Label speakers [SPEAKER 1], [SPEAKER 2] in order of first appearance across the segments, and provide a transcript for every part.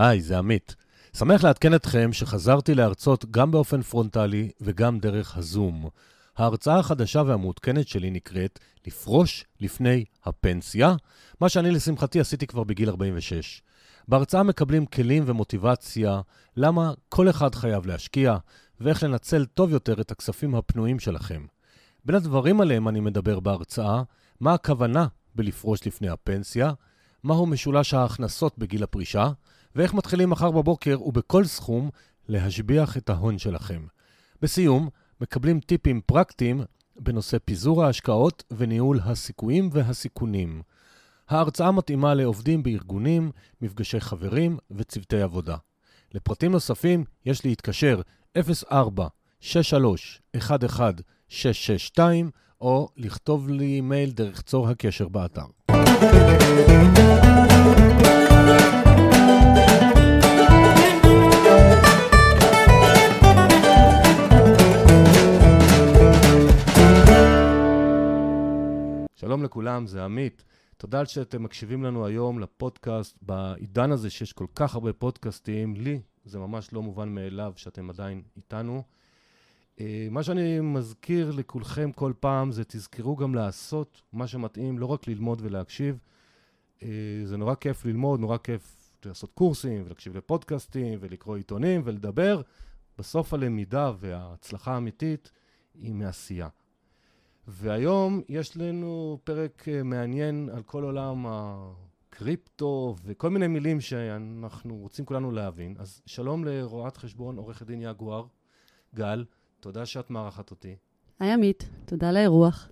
[SPEAKER 1] היי, זה עמית. שמח לעדכן אתכם שחזרתי להרצות גם באופן פרונטלי וגם דרך הזום. ההרצאה החדשה והמעודכנת שלי נקראת לפרוש לפני הפנסיה, מה שאני לשמחתי עשיתי כבר בגיל 46. בהרצאה מקבלים כלים ומוטיבציה למה כל אחד חייב להשקיע ואיך לנצל טוב יותר את הכספים הפנויים שלכם. בין הדברים עליהם אני מדבר בהרצאה, מה הכוונה בלפרוש לפני הפנסיה, מהו משולש ההכנסות בגיל הפרישה, ואיך מתחילים מחר בבוקר ובכל סכום להשביח את ההון שלכם. בסיום, מקבלים טיפים פרקטיים בנושא פיזור ההשקעות וניהול הסיכויים והסיכונים. ההרצאה מתאימה לעובדים בארגונים, מפגשי חברים וצוותי עבודה. לפרטים נוספים יש להתקשר 04 63 11 662 או לכתוב לי מייל דרך צור הקשר באתר. שלום לכולם, זה עמית. תודה שאתם מקשיבים לנו היום לפודקאסט. בעידן הזה שיש כל כך הרבה פודקאסטים, לי זה ממש לא מובן מאליו שאתם עדיין איתנו. אה, מה שאני מזכיר לכולכם כל פעם זה תזכרו גם לעשות מה שמתאים, לא רק ללמוד ולהקשיב. אה, זה נורא כיף ללמוד, נורא כיף לעשות קורסים ולהקשיב לפודקאסטים ולקרוא עיתונים ולדבר. בסוף הלמידה וההצלחה האמיתית היא מעשייה. והיום יש לנו פרק אה, מעניין על כל עולם הקריפטו וכל מיני מילים שאנחנו רוצים כולנו להבין. אז שלום לרואת חשבון, עורכת דין יגואר, גל, תודה שאת מארחת אותי.
[SPEAKER 2] היי עמית, תודה על האירוח.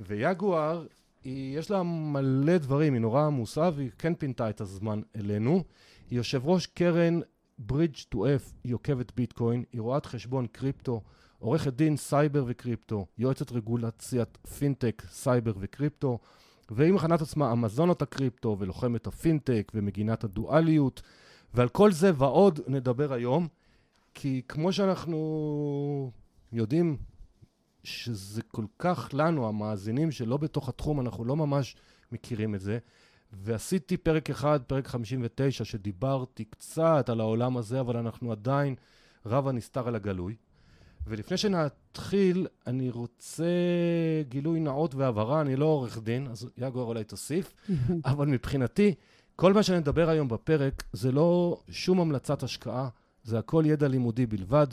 [SPEAKER 1] ויגואר, היא, יש לה מלא דברים, היא נורא עמוסה והיא כן פינתה את הזמן אלינו. היא יושב ראש קרן ברידג' טו אף, היא עוקבת ביטקוין, היא רואת חשבון קריפטו. עורכת דין סייבר וקריפטו, יועצת רגולציית פינטק, סייבר וקריפטו, והיא מכנה את עצמה אמזונות הקריפטו ולוחמת הפינטק ומגינת הדואליות, ועל כל זה ועוד נדבר היום, כי כמו שאנחנו יודעים שזה כל כך לנו, המאזינים שלא בתוך התחום, אנחנו לא ממש מכירים את זה. ועשיתי פרק אחד, פרק 59, שדיברתי קצת על העולם הזה, אבל אנחנו עדיין רב הנסתר על הגלוי. ולפני שנתחיל, אני רוצה גילוי נאות והבהרה, אני לא עורך דין, אז יגואר אולי תוסיף, אבל מבחינתי, כל מה שאני מדבר היום בפרק זה לא שום המלצת השקעה, זה הכל ידע לימודי בלבד.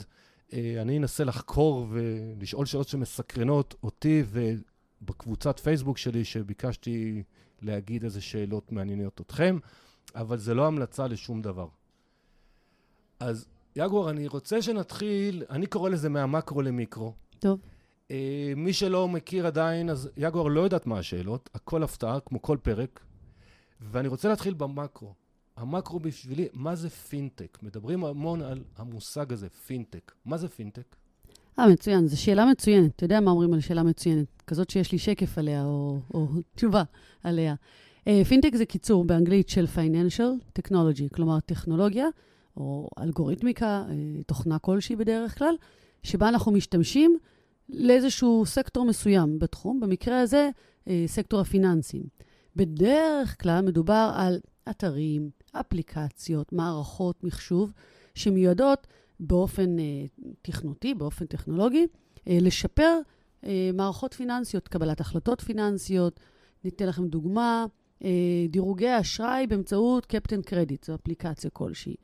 [SPEAKER 1] אה, אני אנסה לחקור ולשאול שאלות שמסקרנות אותי ובקבוצת פייסבוק שלי, שביקשתי להגיד איזה שאלות מעניינות אתכם, אבל זה לא המלצה לשום דבר. אז יגואר, אני רוצה שנתחיל, אני קורא לזה מהמקרו למיקרו.
[SPEAKER 2] טוב.
[SPEAKER 1] Uh, מי שלא מכיר עדיין, אז יגואר לא יודעת מה השאלות, הכל הפתעה, כמו כל פרק, ואני רוצה להתחיל במקרו. המקרו בשבילי, מה זה פינטק? מדברים המון על המושג הזה, פינטק. מה זה פינטק?
[SPEAKER 2] אה, מצוין, זו שאלה מצוינת. אתה יודע מה אומרים על שאלה מצוינת? כזאת שיש לי שקף עליה, או, או תשובה עליה. אה, פינטק זה קיצור באנגלית של Financial Technology, כלומר טכנולוגיה או אלגוריתמיקה, אה, תוכנה כלשהי בדרך כלל, שבה אנחנו משתמשים לאיזשהו סקטור מסוים בתחום, במקרה הזה אה, סקטור הפיננסים. בדרך כלל מדובר על אתרים, אפליקציות, מערכות מחשוב, שמיועדות באופן אה, תכנותי, באופן טכנולוגי, לשפר מערכות פיננסיות, קבלת החלטות פיננסיות. ניתן לכם דוגמה, דירוגי אשראי באמצעות קפטן קרדיט, זו אפליקציה כלשהי.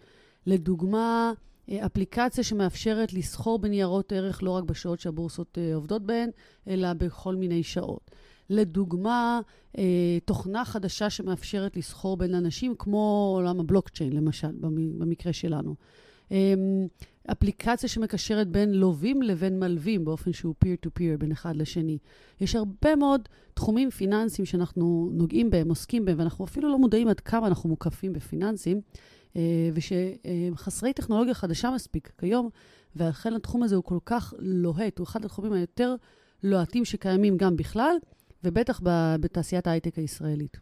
[SPEAKER 2] לדוגמה, אה, אפליקציה שמאפשרת לסחור בניירות ערך לא רק בשעות שהבורסות אה, עובדות בהן, אלא בכל מיני שעות. לדוגמה, אה, תוכנה חדשה שמאפשרת לסחור בין אנשים, כמו עולם הבלוקצ'יין, למשל, במקרה שלנו. אפליקציה שמקשרת בין לווים לבין מלווים, באופן שהוא peer-to-peer בין אחד לשני. יש הרבה מאוד תחומים פיננסיים שאנחנו נוגעים בהם, עוסקים בהם, ואנחנו אפילו לא מודעים עד כמה אנחנו מוקפים בפיננסים. אה, ושחסרי טכנולוגיה חדשה מספיק כיום, ולכן התחום הזה הוא כל כך לוהט, הוא אחד התחומים היותר לוהטים שקיימים גם בכלל, ובטח בתעשיית ההייטק הישראלית.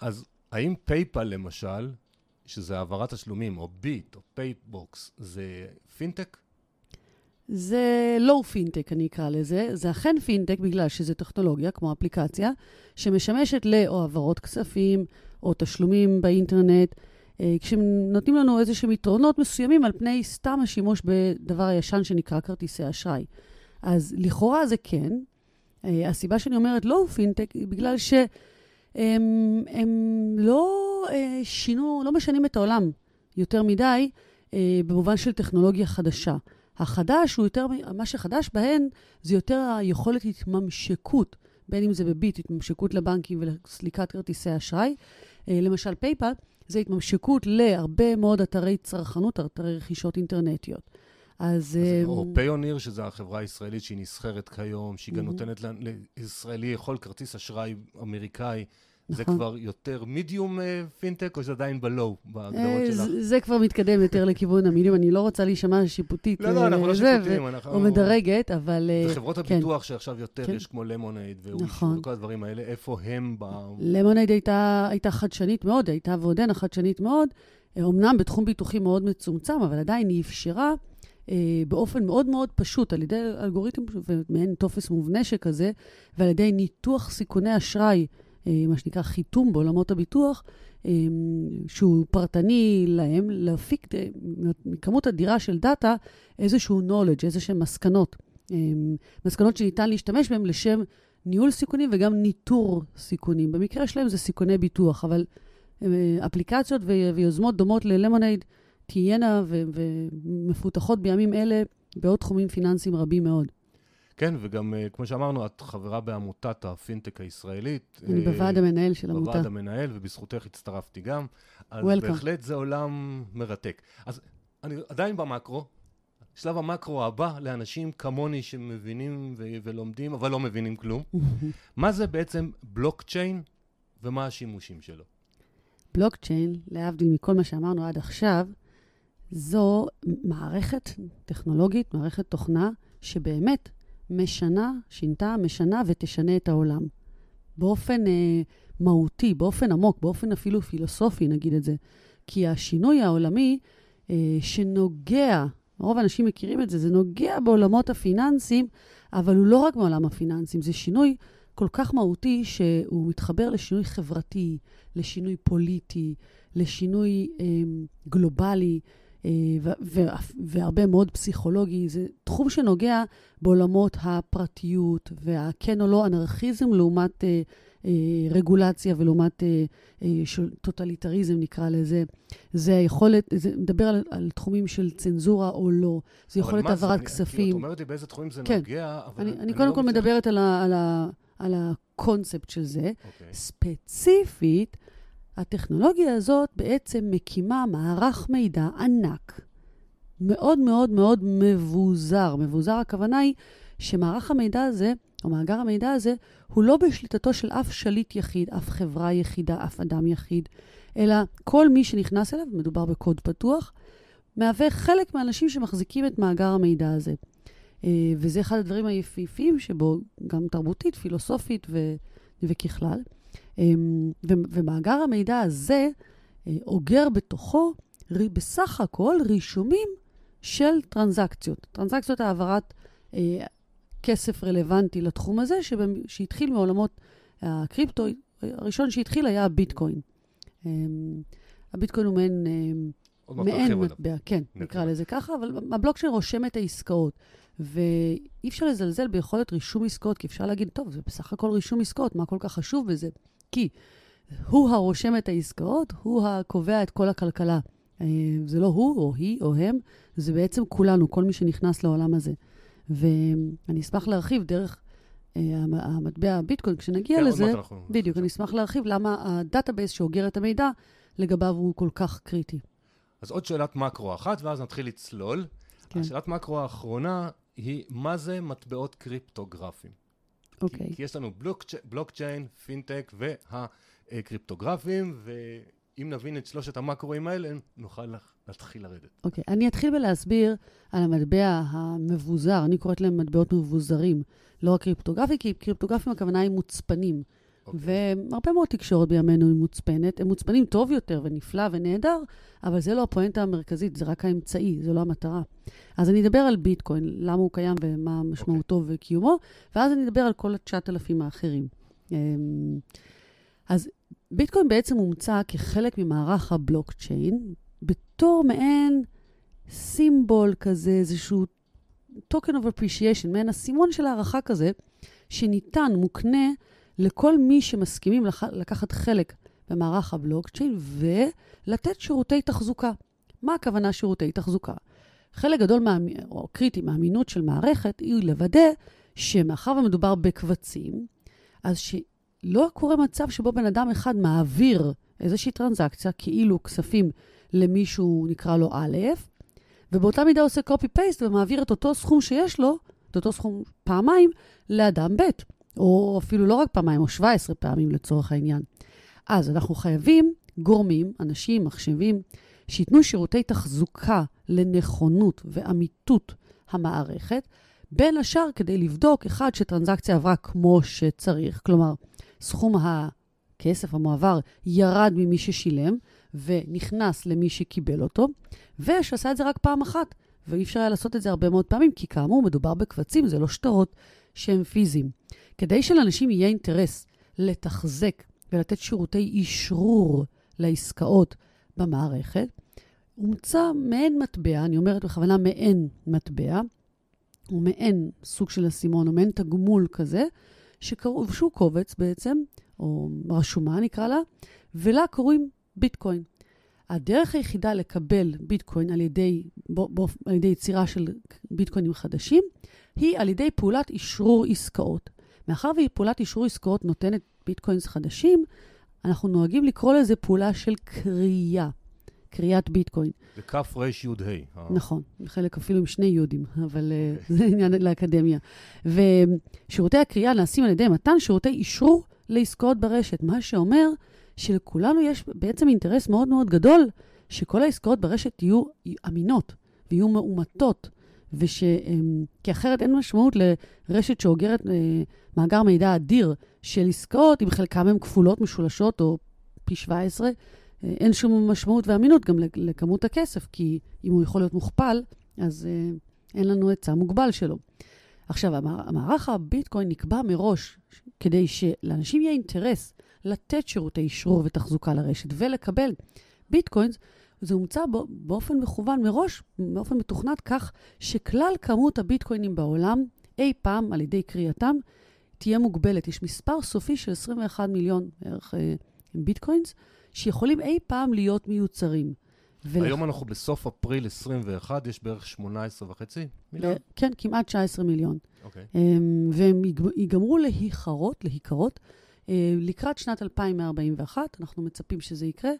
[SPEAKER 1] אז האם פייפל למשל, שזה העברת תשלומים, או ביט, או פייבוקס, זה פינטק?
[SPEAKER 2] זה low פינטק, אני אקרא לזה. זה אכן פינטק בגלל שזה טכנולוגיה, כמו אפליקציה, שמשמשת או העברות כספים, או תשלומים באינטרנט, אה, כשנותנים לנו איזה שהם יתרונות מסוימים על פני סתם השימוש בדבר הישן שנקרא כרטיסי אשראי. אז לכאורה זה כן. אה, הסיבה שאני אומרת לא פינטק היא בגלל שהם הם לא אה, שינו, לא משנים את העולם יותר מדי במובן של טכנולוגיה חדשה. החדש הוא יותר, מה שחדש בהן זה יותר היכולת התממשקות, בין אם זה בביט, התממשקות לבנקים ולסליקת כרטיסי אשראי. למשל פייפל, זה התממשקות להרבה מאוד אתרי צרכנות, אתרי רכישות אינטרנטיות.
[SPEAKER 1] אז... אז או פיוניר, שזו החברה הישראלית שהיא נסחרת כיום, שהיא גם נותנת לישראלי יכול כרטיס אשראי אמריקאי זה נכון. כבר יותר מידיום פינטק, או שזה עדיין ב low, בהגדרות אה, שלך?
[SPEAKER 2] זה כבר מתקדם יותר לכיוון המידיום. אני לא רוצה להישמע שיפוטית.
[SPEAKER 1] לא, לא, אנחנו לא שיפוטיים.
[SPEAKER 2] או מדרגת, אבל...
[SPEAKER 1] וחברות כן. הביטוח שעכשיו יותר, כן. יש כמו למונייד, נכון. וכל הדברים האלה, איפה הם ב...
[SPEAKER 2] למונייד הייתה חדשנית מאוד, הייתה ועודנה חדשנית מאוד, אמנם בתחום ביטוחי מאוד מצומצם, אבל עדיין היא אפשרה. באופן מאוד מאוד פשוט, על ידי אלגוריתם ומעין טופס מובנה שכזה, ועל ידי ניתוח סיכוני אשראי אה, מה שנקרא חיתום בעולמות הביטוח, אה, שהוא פרטני להם, להפיק אה, מכמות אדירה של דאטה איזשהו knowledge, איזשהן מסקנות. מסקנות שניתן להשתמש בהן לשם ניהול סיכונים וגם ניטור סיכונים. במקרה שלהם זה סיכוני ביטוח, אבל אפליקציות ויוזמות דומות ללמונייד תהיינה ומפותחות בימים אלה בעוד תחומים פיננסיים רבים מאוד.
[SPEAKER 1] כן, וגם, uh, כמו שאמרנו, את חברה בעמותת הפינטק הישראלית.
[SPEAKER 2] אני uh, בוועד המנהל של עמותה.
[SPEAKER 1] בוועד המנהל, ובזכותך הצטרפתי גם. אז Welcome. בהחלט זה עולם מרתק. אז אני עדיין במקרו, שלב המקרו הבא לאנשים כמוני שמבינים ו- ולומדים, אבל לא מבינים כלום. מה זה בעצם בלוקצ'יין ומה השימושים שלו?
[SPEAKER 2] בלוקצ'יין, להבדיל מכל מה שאמרנו עד עכשיו, זו מערכת טכנולוגית, מערכת תוכנה, שבאמת משנה, שינתה, משנה ותשנה את העולם. באופן אה, מהותי, באופן עמוק, באופן אפילו פילוסופי, נגיד את זה. כי השינוי העולמי אה, שנוגע, רוב האנשים מכירים את זה, זה נוגע בעולמות הפיננסיים, אבל הוא לא רק בעולם הפיננסים, זה שינוי כל כך מהותי שהוא מתחבר לשינוי חברתי, לשינוי פוליטי, לשינוי אה, גלובלי. אה, והרבה מאוד פסיכולוגי. זה תחום שנוגע בעולמות הפרטיות והכן או לא אנרכיזם לעומת אה, אה, רגולציה ולעומת טוטליטריזם, נקרא לזה. זה יכולת, זה מדבר על, על תחומים של צנזורה או לא. זה יכולת העברת כספים.
[SPEAKER 1] את אומרת לי באיזה תחומים זה כן. נוגע,
[SPEAKER 2] אבל... אני, אני, אני קודם לא כל. מדברת על, ה, על, ה, על הקונספט של זה. Okay. אוקיי. ספציפית, הטכנולוגיה הזאת בעצם מקימה מערך מידע ענק, מאוד מאוד מאוד מבוזר. מבוזר הכוונה היא שמערך המידע הזה, או מאגר המידע הזה, הוא לא בשליטתו של אף שליט יחיד, אף חברה יחידה, אף אדם יחיד, אלא כל מי שנכנס אליו, מדובר בקוד פתוח, מהווה חלק מהאנשים שמחזיקים את מאגר המידע הזה. אה, וזה אחד הדברים היפהפיים שבו, גם תרבותית, פילוסופית ו- וככלל. אמ, ומאגר המידע הזה אה, אוגר בתוכו בסך הכל רישומים של טרנזקציות. טרנזקציות העברת אה, כסף רלוונטי לתחום הזה, שהתחיל מעולמות הקריפטו, הראשון שהתחיל היה הביטקוין. אמ, הביטקוין הוא מעין, אה, מעין מטבע, כן, נקרא לזה ככה, אבל הבלוקצ'יין רושם את העסקאות. ואי אפשר לזלזל ביכולת רישום עסקאות, כי אפשר להגיד, טוב, זה בסך הכל רישום עסקאות, מה כל כך חשוב בזה? כי הוא הרושם את העסקאות, הוא הקובע את כל הכלכלה. אה, זה לא הוא או היא או הם, זה בעצם כולנו, כל מי שנכנס לעולם הזה. ואני אשמח להרחיב דרך אה, המטבע הביטקוין, כשנגיע כן, לזה, בדיוק, אני אשמח להרחיב למה ה database שאוגר את המידע לגביו הוא כל כך קריטי.
[SPEAKER 1] אז עוד שאלת מקרו אחת, ואז נתחיל לצלול. כן. השאלת מקרו האחרונה היא, מה זה מטבעות קריפטוגרפיים? אוקיי. כי, כי יש לנו בלוקצ'... בלוקצ'יין, פינטק והקריפטוגרפים, ואם נבין את שלושת המקרואים האלה, נוכל להתחיל לרדת.
[SPEAKER 2] אוקיי, אני אתחיל בלהסביר על המטבע המבוזר, אני קוראת להם מטבעות מבוזרים, לא הקריפטוגרפי, כי קריפטוגרפים הכוונה היא מוצפנים. Okay. אוקיי. והרבה מאוד תקשורת בימינו היא מוצפנת. הם מוצפנים טוב יותר ונפלא ונהדר, אבל זה לא הפואנטה המרכזית, זה רק האמצעי, זה לא המטרה. אז אני אדבר על ביטקוין, למה הוא קיים ומה משמעותו okay. אוקיי. וקיומו, ואז אני אדבר על כל ה-9,000 האחרים. אמ, אז ביטקוין בעצם הומצא כחלק ממערך הבלוקצ'יין, בתור מעין סימבול כזה, איזשהו token of appreciation, מעין אסימון של הערכה כזה, שניתן, מוקנה, לכל מי שמסכימים לח... לקחת חלק במערך הבלוקצ'יין ולתת שירותי תחזוקה. מה הכוונה שירותי תחזוקה? חלק גדול מה... או קריטי מהאמינות של מערכת היא לוודא שמאחר ומדובר בקבצים, אז שלא קורה מצב שבו בן אדם אחד מעביר איזושהי טרנזקציה, כאילו כספים למישהו, נקרא לו א', ובאותה מידה עושה copy-paste ומעביר את אותו סכום שיש לו, את אותו סכום פעמיים, לאדם ב', או אפילו לא רק פעמיים, או 17 פעמים לצורך העניין. אז אנחנו חייבים גורמים, אנשים, מחשבים, שייתנו שירותי תחזוקה לנכונות ואמיתות המערכת, בין השאר כדי לבדוק, אחד, שטרנזקציה עברה כמו שצריך, כלומר, סכום הכסף המועבר ירד ממי ששילם ונכנס למי שקיבל אותו, ושעשה את זה רק פעם אחת, ואי אפשר היה לעשות את זה הרבה מאוד פעמים, כי כאמור, מדובר בקבצים, זה לא שטרות שהם פיזיים. כדי שלאנשים יהיה אינטרס לתחזק ולתת שירותי אשרור לעסקאות במערכת, הומצא מעין מטבע, אני אומרת בכוונה מעין מטבע, הוא מעין סוג של אסימון, או מעין תגמול כזה, שקראו, שהוא קובץ בעצם, או רשומה נקרא לה, ולה קוראים ביטקוין. הדרך היחידה לקבל ביטקוין על ידי, בו, בו, על ידי יצירה של ביטקוינים חדשים, היא על ידי פעולת אשרור עסקאות. מאחר והיא פעולת אשרור עסקאות נותנת ביטקוינס חדשים, אנחנו נוהגים לקרוא לזה פעולה של קריאה. קריאת ביטקוין.
[SPEAKER 1] זה כף רש יוד ה'.
[SPEAKER 2] נכון, חלק אפילו עם שני יודים, אבל okay. אוקיי. זה עניין לאקדמיה. ושירותי הקריאה נעשים על ידי מתן שירותי אישור לעסקאות ברשת, מה שאומר שלכולנו יש בעצם אינטרס מאוד מאוד גדול שכל העסקאות ברשת יהיו אמינות ויהיו מאומתות, וש... כי אחרת אין משמעות לרשת שאוגרת אה, מאגר מידע אדיר של עסקאות, אם חלקם הן כפולות, משולשות או פי 17, אין שום משמעות ואמינות גם לכמות הכסף, כי אם הוא יכול להיות מוכפל, אז אה, אין לנו היצע מוגבל שלו. עכשיו, המערך הביטקוין נקבע מראש כדי שלאנשים יהיה אינטרס לתת שירותי אשרור ותחזוקה לרשת ולקבל ביטקוינס, זה הומצא באופן מכוון מראש, באופן מתוכנת כך שכלל כמות הביטקוינים בעולם, אי פעם על ידי קריאתם, תהיה מוגבלת. יש מספר סופי של 21 מיליון בערך אה, ביטקוינס, שיכולים אי פעם להיות מיוצרים.
[SPEAKER 1] היום אנחנו בסוף אפריל 21, יש בערך 18 וחצי מיליון?
[SPEAKER 2] כן, כמעט 19 מיליון.
[SPEAKER 1] אוקיי.
[SPEAKER 2] אמ, והם ייגמרו להיכרות, להיכרות, אה, לקראת שנת 2141, אנחנו מצפים שזה יקרה,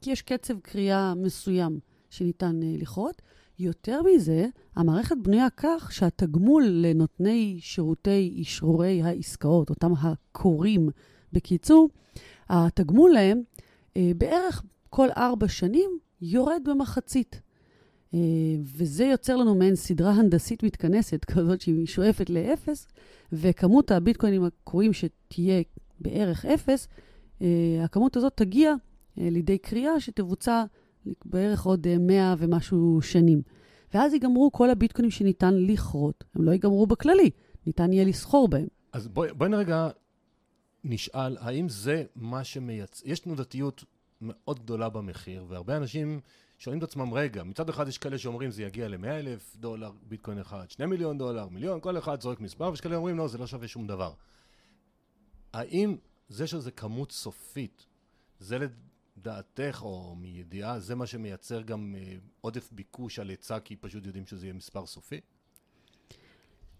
[SPEAKER 2] כי יש קצב קריאה מסוים שניתן אה, לכרות. יותר מזה, המערכת בנויה כך שהתגמול לנותני שירותי אשרורי העסקאות, אותם הקוראים בקיצור, התגמול להם אה, בערך כל ארבע שנים יורד במחצית. אה, וזה יוצר לנו מעין סדרה הנדסית מתכנסת, כזאת שהיא שואפת לאפס, וכמות הביטקוינים הקרואים שתהיה בערך אפס, הכמות הזאת תגיע לידי קריאה שתבוצע בערך עוד 100 אה, ומשהו שנים. ואז ייגמרו כל הביטקוינים שניתן לכרות. הם לא ייגמרו בכללי, ניתן יהיה לסחור בהם.
[SPEAKER 1] אז בואי בוא נרגע נשאל, האם זה מה שמייצ... יש תנודתיות מאוד גדולה במחיר, והרבה אנשים שואלים את עצמם, רגע, מצד אחד יש כאלה שאומרים זה יגיע ל-100 אלף דולר ביטקוין אחד, 2 מיליון דולר, מיליון, כל אחד זורק מספר, ויש כאלה שאומרים, לא, זה לא שווה שום דבר. האם זה שזה כמות סופית, זה לדעתך, או מידיעה, זה מה שמייצר גם uh, עודף ביקוש על היצע, כי פשוט יודעים שזה יהיה מספר סופי?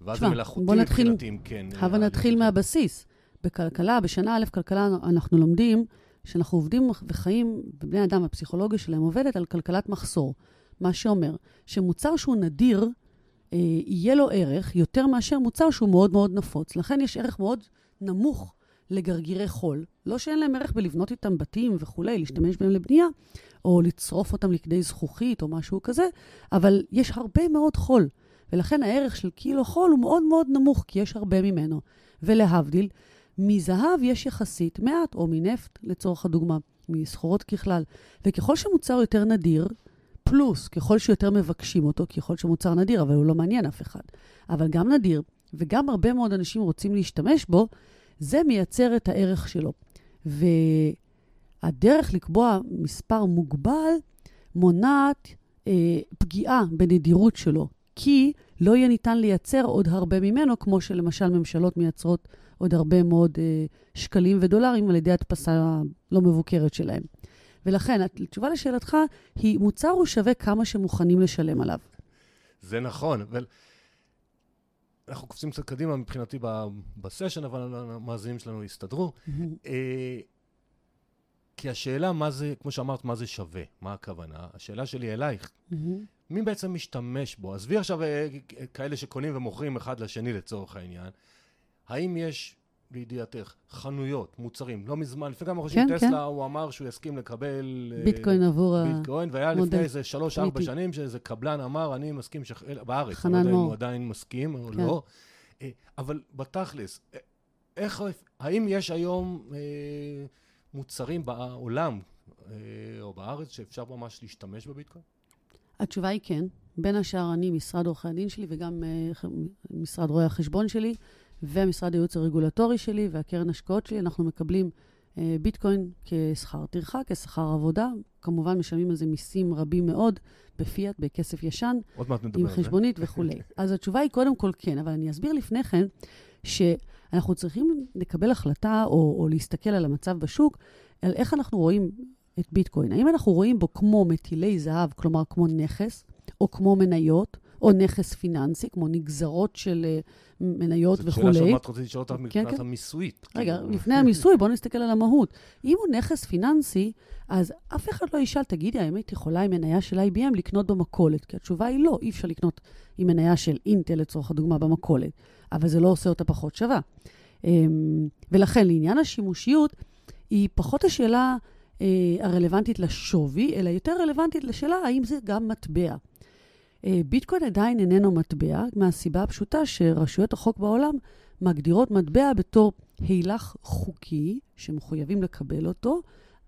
[SPEAKER 1] ואז זה מלאכותי מבחינתי, אם כן.
[SPEAKER 2] הבה נתחיל מהבסיס. בכלכלה, בשנה א' כלכלה אנחנו לומדים שאנחנו עובדים וחיים, ובני אדם, הפסיכולוגיה שלהם עובדת על כלכלת מחסור. מה שאומר שמוצר שהוא נדיר, אה, יהיה לו ערך יותר מאשר מוצר שהוא מאוד מאוד נפוץ. לכן יש ערך מאוד נמוך לגרגירי חול. לא שאין להם ערך בלבנות איתם בתים וכולי, להשתמש בהם לבנייה, או לצרוף אותם לכדי זכוכית או משהו כזה, אבל יש הרבה מאוד חול. ולכן הערך של קילו חול הוא מאוד מאוד נמוך, כי יש הרבה ממנו. ולהבדיל, מזהב יש יחסית מעט, או מנפט לצורך הדוגמה, מסחורות ככלל. וככל שמוצר יותר נדיר, פלוס, ככל שיותר מבקשים אותו, ככל שמוצר נדיר, אבל הוא לא מעניין אף אחד, אבל גם נדיר, וגם הרבה מאוד אנשים רוצים להשתמש בו, זה מייצר את הערך שלו. והדרך לקבוע מספר מוגבל מונעת אה, פגיעה בנדירות שלו, כי לא יהיה ניתן לייצר עוד הרבה ממנו, כמו שלמשל ממשלות מייצרות עוד הרבה מאוד אה, שקלים ודולרים על ידי הדפסה לא מבוקרת שלהם. ולכן, התשובה לשאלתך היא, מוצר הוא שווה כמה שמוכנים לשלם עליו.
[SPEAKER 1] זה נכון, אבל אנחנו קופצים קצת קדימה מבחינתי בסשן, אבל המאזינים שלנו יסתדרו. אה, כי השאלה מה זה, כמו שאמרת, מה זה שווה, מה הכוונה, השאלה שלי אלייך, מי בעצם משתמש בו? עזבי עכשיו אה, כאלה שקונים ומוכרים אחד לשני לצורך העניין. האם יש, לידיעתך, חנויות, מוצרים, לא מזמן, לפני כמה חודשים כן, טסלה, כן. הוא אמר שהוא יסכים לקבל...
[SPEAKER 2] אה, ביטקוין uh, עבור
[SPEAKER 1] המודל. ביטקוין, והיה לפני איזה שלוש-ארבע שנים שאיזה קבלן אמר, אני מסכים, שח... בארץ, אני לא יודע אם הוא עדיין מסכים או כן. לא. Uh, אבל בתכלס, איך, האם יש היום uh, מוצרים בעולם uh, או בארץ שאפשר ממש להשתמש בביטקוין?
[SPEAKER 2] התשובה היא כן. בין השאר, אני, משרד עורכי הדין שלי וגם uh, משרד רואי החשבון שלי, ומשרד הייעוץ הרגולטורי שלי והקרן השקעות שלי, אנחנו מקבלים uh, ביטקוין כשכר טרחה, כשכר עבודה. כמובן, משלמים על זה מיסים רבים מאוד, בפיאט, בכסף ישן, עם חשבונית וכולי. אז התשובה היא קודם כל כן, אבל אני אסביר לפני כן, שאנחנו צריכים לקבל החלטה או, או להסתכל על המצב בשוק, על איך אנחנו רואים את ביטקוין. האם אנחנו רואים בו כמו מטילי זהב, כלומר כמו נכס, או כמו מניות, או נכס פיננסי, כמו נגזרות של uh, מניות וכולי.
[SPEAKER 1] זו שאלה שעוד מעט רציתי לשאול אותך כן, מבחינת כן. המיסויית.
[SPEAKER 2] רגע, כאילו. לפני המיסוי, בואו נסתכל על המהות. אם הוא נכס פיננסי, אז אף אחד לא ישאל, תגידי, האם היית יכולה עם מניה של IBM לקנות במכולת? כי התשובה היא לא, אי אפשר לקנות עם מניה של אינטל, לצורך הדוגמה, במכולת. אבל זה לא עושה אותה פחות שווה. אמ, ולכן, לעניין השימושיות, היא פחות השאלה אה, הרלוונטית לשווי, אלא יותר רלוונטית לשאלה האם זה גם מטבע. אה, ביטקוין עדיין איננו מטבע, מהסיבה הפשוטה שרשויות החוק בעולם מגדירות מטבע בתור הילך חוקי, שמחויבים לקבל אותו,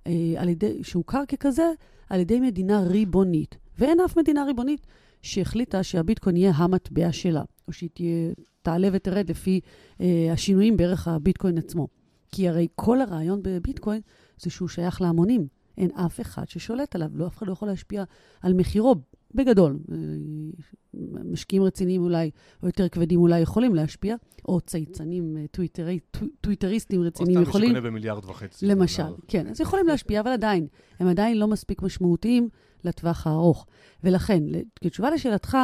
[SPEAKER 2] אה, על ידי, שהוכר ככזה על ידי מדינה ריבונית. ואין אף מדינה ריבונית שהחליטה שהביטקוין יהיה המטבע שלה, או שהיא תהיה, תעלה ותרד לפי אה, השינויים בערך הביטקוין עצמו. כי הרי כל הרעיון בביטקוין זה שהוא שייך להמונים. אין אף אחד ששולט עליו, לא, אף אחד לא יכול להשפיע על מחירו, בגדול. אה, משקיעים רציניים אולי, או יותר כבדים אולי יכולים להשפיע, או צייצנים, אה, טוויטרי, טוויטריסטים רציניים יכולים...
[SPEAKER 1] או סתם מי שקונה במיליארד וחצי.
[SPEAKER 2] למשל, כן. אז יכולים להשפיע, אבל עדיין, הם עדיין לא מספיק משמעותיים לטווח הארוך. ולכן, כתשובה לשאלתך,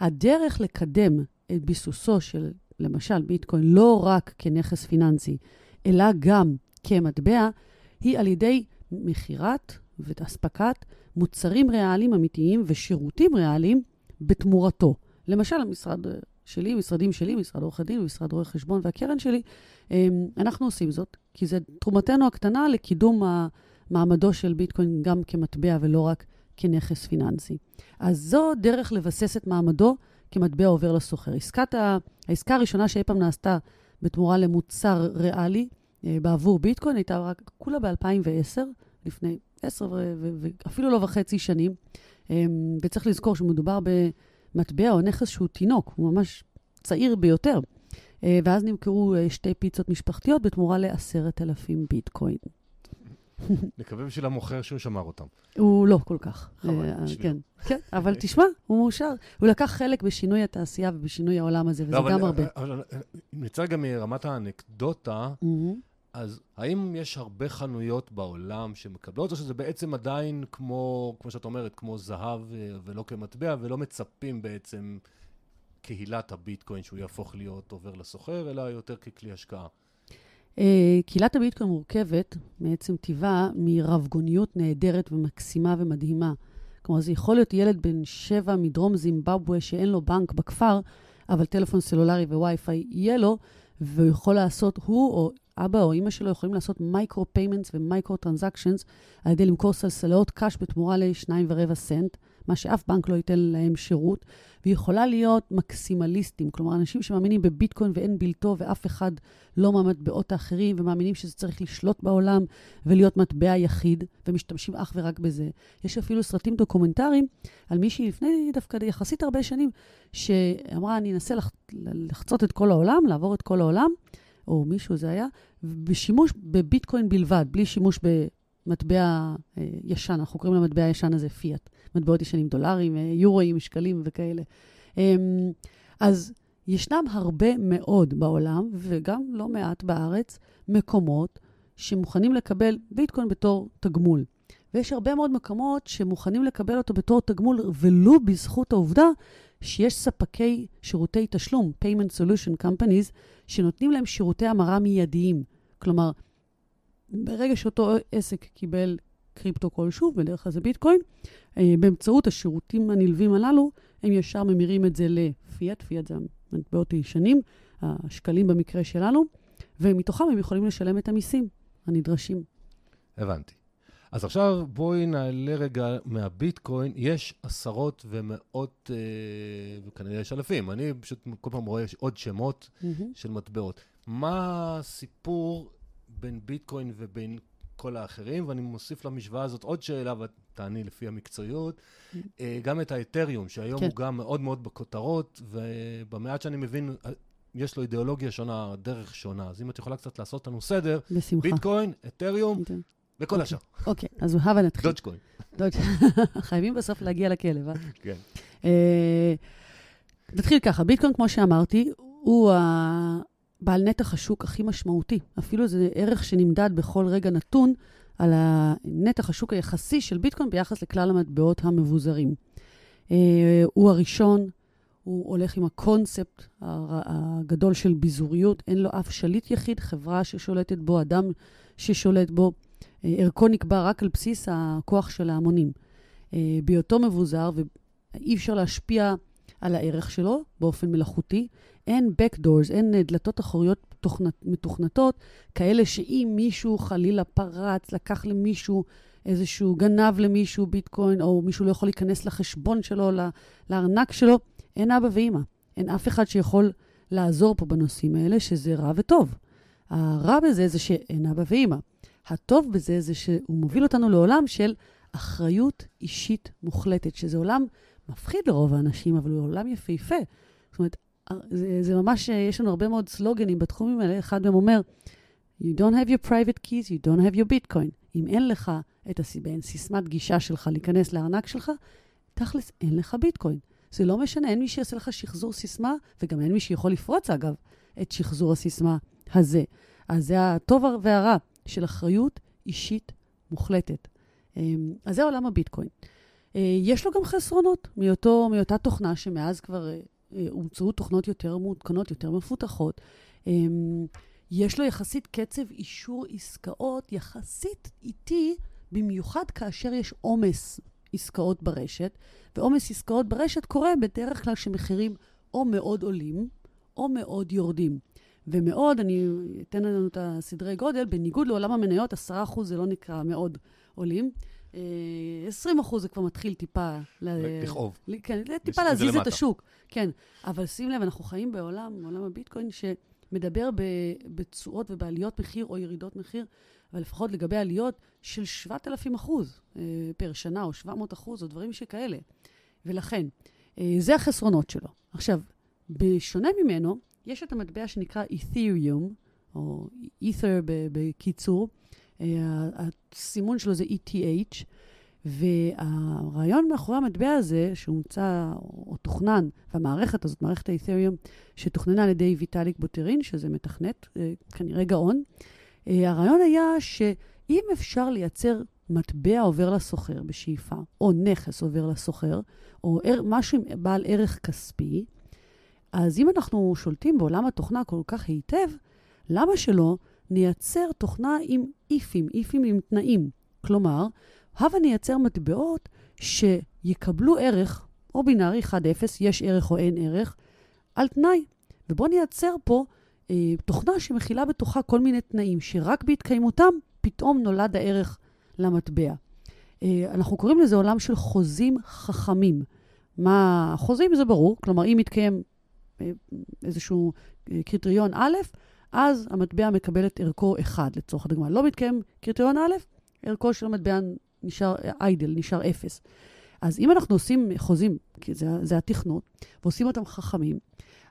[SPEAKER 2] הדרך לקדם את ביסוסו של, למשל, ביטקוין, לא רק כנכס פיננסי, אלא גם כמטבע, היא על ידי מכירת ואספקת מוצרים ריאליים אמיתיים ושירותים ריאליים בתמורתו. למשל, המשרד שלי, משרדים שלי, משרד עורכי דין, משרד רואי חשבון והקרן שלי, אמ, אנחנו עושים זאת, כי זו תרומתנו הקטנה לקידום מעמדו של ביטקוין גם כמטבע ולא רק כנכס פיננסי. אז זו דרך לבסס את מעמדו כמטבע עובר לסוחר. עסקת ה... העסקה הראשונה שאי פעם נעשתה בתמורה למוצר ריאלי אה, בעבור ביטקוין הייתה רק כולה ב-2010, לפני עשר ואפילו לא וחצי שנים. אמ, וצריך לזכור שמדובר במטבע או נכס שהוא תינוק, הוא ממש צעיר ביותר. אה, ואז נמכרו אה, שתי פיצות משפחתיות בתמורה לעשרת אלפים ביטקוין.
[SPEAKER 1] נקווה בשביל המוכר שהוא שמר אותם.
[SPEAKER 2] הוא לא כל כך. חבל, כן, כן, אבל תשמע, הוא מאושר. הוא לקח חלק בשינוי התעשייה ובשינוי העולם הזה, וזה לא, גם הרבה.
[SPEAKER 1] אבל נצא גם מרמת האנקדוטה, אז האם יש הרבה חנויות בעולם שמקבלות, או שזה בעצם עדיין כמו, כמו שאת אומרת, כמו זהב אה, ולא כמטבע, ולא מצפים בעצם קהילת הביטקוין שהוא יהפוך להיות עובר לסוחר, אלא יותר ככלי השקעה?
[SPEAKER 2] אה, קהילת הביטקוין מורכבת מעצם טבעה מרבגוניות נהדרת ומקסימה ומדהימה. כלומר, זה יכול להיות ילד בן שבע מדרום זימבבואה שאין לו בנק בכפר, אבל טלפון סלולרי ווי-פיי יהיה לו, והוא יכול לעשות, הוא או אבא או אימא שלו יכולים לעשות micro payments ו micro transactions על ידי למכור סלסלות קש בתמורה לשניים ורבע סנט, מה שאף בנק לא ייתן להם שירות, והיא יכולה להיות מקסימליסטים, כלומר, אנשים שמאמינים בביטקוין ואין בלתו ואף אחד לא מהמטבעות האחרים, ומאמינים שזה צריך לשלוט בעולם ולהיות מטבע יחיד, ומשתמשים אך ורק בזה. יש אפילו סרטים דוקומנטריים על מישהי לפני דווקא יחסית הרבה שנים, שאמרה, אני אנסה לח... לחצות את כל העולם, לעבור את כל העולם, או מישהו זה היה, בשימוש בביטקוין בלבד, בלי שימוש במטבע אה, ישן, אנחנו קוראים למטבע הישן הזה פיאט, מטבעות ישנים, דולרים, אה, יורואים, שקלים וכאלה. אה, אז ישנם הרבה מאוד בעולם, וגם לא מעט בארץ, מקומות שמוכנים לקבל ביטקוין בתור תגמול. ויש הרבה מאוד מקומות שמוכנים לקבל אותו בתור תגמול, ולו בזכות העובדה שיש ספקי שירותי תשלום, payment solution companies, שנותנים להם שירותי המרה מיידיים. כלומר, ברגע שאותו עסק קיבל קריפטו כלשהו, בדרך כלל זה ביטקוין, אה, באמצעות השירותים הנלווים הללו, הם ישר ממירים את זה לפיאט, פיאט זה המטבעות הישנים, השקלים במקרה שלנו, ומתוכם הם יכולים לשלם את המיסים הנדרשים.
[SPEAKER 1] הבנתי. אז עכשיו בואי נעלה רגע מהביטקוין. יש עשרות ומאות, אה, וכנראה יש אלפים. אני פשוט כל פעם רואה עוד שמות mm-hmm. של מטבעות. מה הסיפור בין ביטקוין ובין כל האחרים? ואני מוסיף למשוואה הזאת עוד שאלה, ותעני לפי המקצועיות. Mm-hmm. אה, גם את האתריום, שהיום כן. הוא גם מאוד מאוד בכותרות, ובמעט שאני מבין, אה, יש לו אידיאולוגיה שונה, דרך שונה. אז אם את יכולה קצת לעשות לנו סדר,
[SPEAKER 2] בשמחה.
[SPEAKER 1] ביטקוין, אתריום, וכל
[SPEAKER 2] אוקיי.
[SPEAKER 1] השאר.
[SPEAKER 2] אוקיי, אז הבה נתחיל.
[SPEAKER 1] דודג'קוין.
[SPEAKER 2] חייבים בסוף להגיע לכלב, אה?
[SPEAKER 1] כן.
[SPEAKER 2] אה, נתחיל ככה, ביטקוין, כמו שאמרתי, הוא בעל נתח השוק הכי משמעותי. אפילו זה ערך שנמדד בכל רגע נתון על הנתח השוק היחסי של ביטקוין ביחס לכלל המטבעות המבוזרים. אה, הוא הראשון, הוא הולך עם הקונספט הגדול של ביזוריות, אין לו אף שליט יחיד, חברה ששולטת בו, אדם ששולט בו. ערכו נקבע רק על בסיס הכוח של ההמונים. אה, בהיותו מבוזר, ואי אפשר להשפיע על הערך שלו באופן מלאכותי, אין backdoors, אין אה, דלתות אחוריות מתוכנתות, כאלה שאם מישהו חלילה פרץ, לקח למישהו איזשהו, גנב למישהו ביטקוין, או מישהו לא יכול להיכנס לחשבון שלו, לארנק שלו, אין אבא ואימא. אין אף אחד שיכול לעזור פה בנושאים האלה, שזה רע וטוב. הרע בזה זה שאין אבא ואימא. הטוב בזה זה שהוא מוביל אותנו לעולם של אחריות אישית מוחלטת, שזה עולם מפחיד לרוב האנשים, אבל הוא עולם יפהפה. זאת אומרת, זה, זה ממש, יש לנו הרבה מאוד סלוגנים בתחומים האלה. אחד מהם אומר, You don't have your private keys, you don't have your bitcoin. אם אין לך את הסיבן, סיסמת גישה שלך להיכנס לארנק שלך, תכלס, אין לך ביטקוין. זה לא משנה, אין מי שיעשה לך שחזור סיסמה, וגם אין מי שיכול לפרוץ, אגב, את שחזור הסיסמה הזה. אז זה הטוב והרע. של אחריות אישית מוחלטת. אמ, אז זה עולם הביטקוין. אה, יש לו גם חסרונות מאותו, מאותה תוכנה שמאז כבר אה, אה, הומצאו תוכנות יותר מעודכנות, יותר מפותחות. אמ, יש לו יחסית קצב אישור עסקאות יחסית איטי, במיוחד כאשר יש עומס עסקאות ברשת, ועומס עסקאות ברשת קורה בדרך כלל כשמחירים או מאוד עולים או מאוד יורדים. ומאוד, אני אתן לנו את הסדרי גודל, בניגוד לעולם המניות, 10% זה לא נקרא מאוד עולים. 20 אה, אחוז זה כבר מתחיל טיפה...
[SPEAKER 1] לכאוב.
[SPEAKER 2] כן, טיפה להזיז את השוק. כן, אבל שים לב, אנחנו חיים בעולם, בעולם הביטקוין, שמדבר בתשואות ובעליות מחיר או ירידות מחיר, אבל לפחות לגבי עליות של 7,000 אחוז אה, פר שנה, או 700 אחוז, או דברים שכאלה. ולכן, אה, זה החסרונות שלו. עכשיו, בשונה ממנו, יש את המטבע שנקרא Ethereum, או Ether בקיצור, אה, הסימון שלו זה ETH, והרעיון מאחורי המטבע הזה, שהומצא או תוכנן, והמערכת הזאת, מערכת האת'ריום, שתוכננה על ידי ויטאליק בוטרין, שזה מתכנת, אה, כנראה גאון, אה, הרעיון היה שאם אפשר לייצר מטבע עובר לסוחר בשאיפה, או נכס עובר לסוחר, או משהו בעל ערך כספי, אז אם אנחנו שולטים בעולם התוכנה כל כך היטב, למה שלא נייצר תוכנה עם איפים, איפים עם תנאים? כלומר, הבה נייצר מטבעות שיקבלו ערך, או בינארי 1-0, יש ערך או אין ערך, על תנאי. ובואו נייצר פה אה, תוכנה שמכילה בתוכה כל מיני תנאים, שרק בהתקיימותם פתאום נולד הערך למטבע. אה, אנחנו קוראים לזה עולם של חוזים חכמים. מה חוזים זה ברור, כלומר, אם מתקיים איזשהו אה, קריטריון א', אז המטבע מקבל את ערכו 1, לצורך הדוגמה. לא מתקיים קריטריון א', ערכו של המטבע נשאר איידל, נשאר 0. אז אם אנחנו עושים חוזים, כי זה, זה התכנות, ועושים אותם חכמים,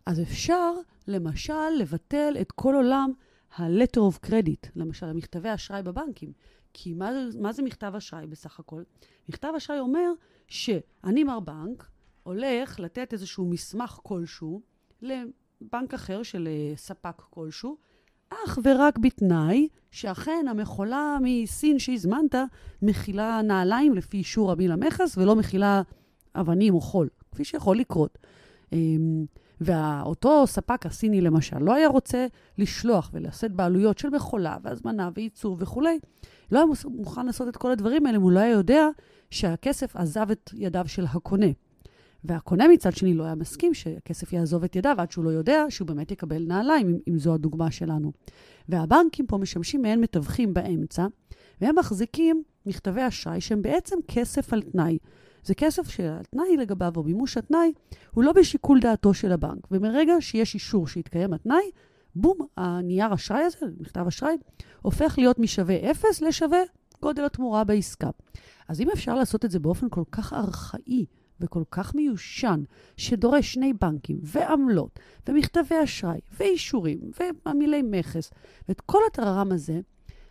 [SPEAKER 2] אז אפשר למשל לבטל את כל עולם ה-letter of credit, למשל, המכתבי אשראי בבנקים. כי מה, מה זה מכתב אשראי בסך הכל? מכתב אשראי אומר שאני, מר בנק, הולך לתת איזשהו מסמך כלשהו לבנק אחר של אה, ספק כלשהו, אך ורק בתנאי שאכן המכולה מסין שהזמנת מכילה נעליים לפי אישור רבי למכס ולא מכילה אבנים או חול, כפי שיכול לקרות. אמ, ואותו ספק הסיני למשל לא היה רוצה לשלוח ולשאת בעלויות של מכולה והזמנה וייצור וכולי, לא היה מוכן לעשות את כל הדברים האלה אם הוא לא היה יודע שהכסף עזב את ידיו של הקונה. והקונה מצד שני לא היה מסכים שהכסף יעזוב את ידיו עד שהוא לא יודע שהוא באמת יקבל נעליים, אם, אם זו הדוגמה שלנו. והבנקים פה משמשים מעין מתווכים באמצע, והם מחזיקים מכתבי אשראי שהם בעצם כסף על תנאי. זה כסף שהתנאי לגביו, או מימוש התנאי, הוא לא בשיקול דעתו של הבנק. ומרגע שיש אישור שהתקיים התנאי, בום, הנייר אשראי הזה, מכתב אשראי, הופך להיות משווה אפס לשווה גודל התמורה בעסקה. אז אם אפשר לעשות את זה באופן כל כך ארכאי וכל כך מיושן, שדורש שני בנקים ועמלות ומכתבי אשראי ואישורים ועמילי מכס, ואת כל הטררם הזה,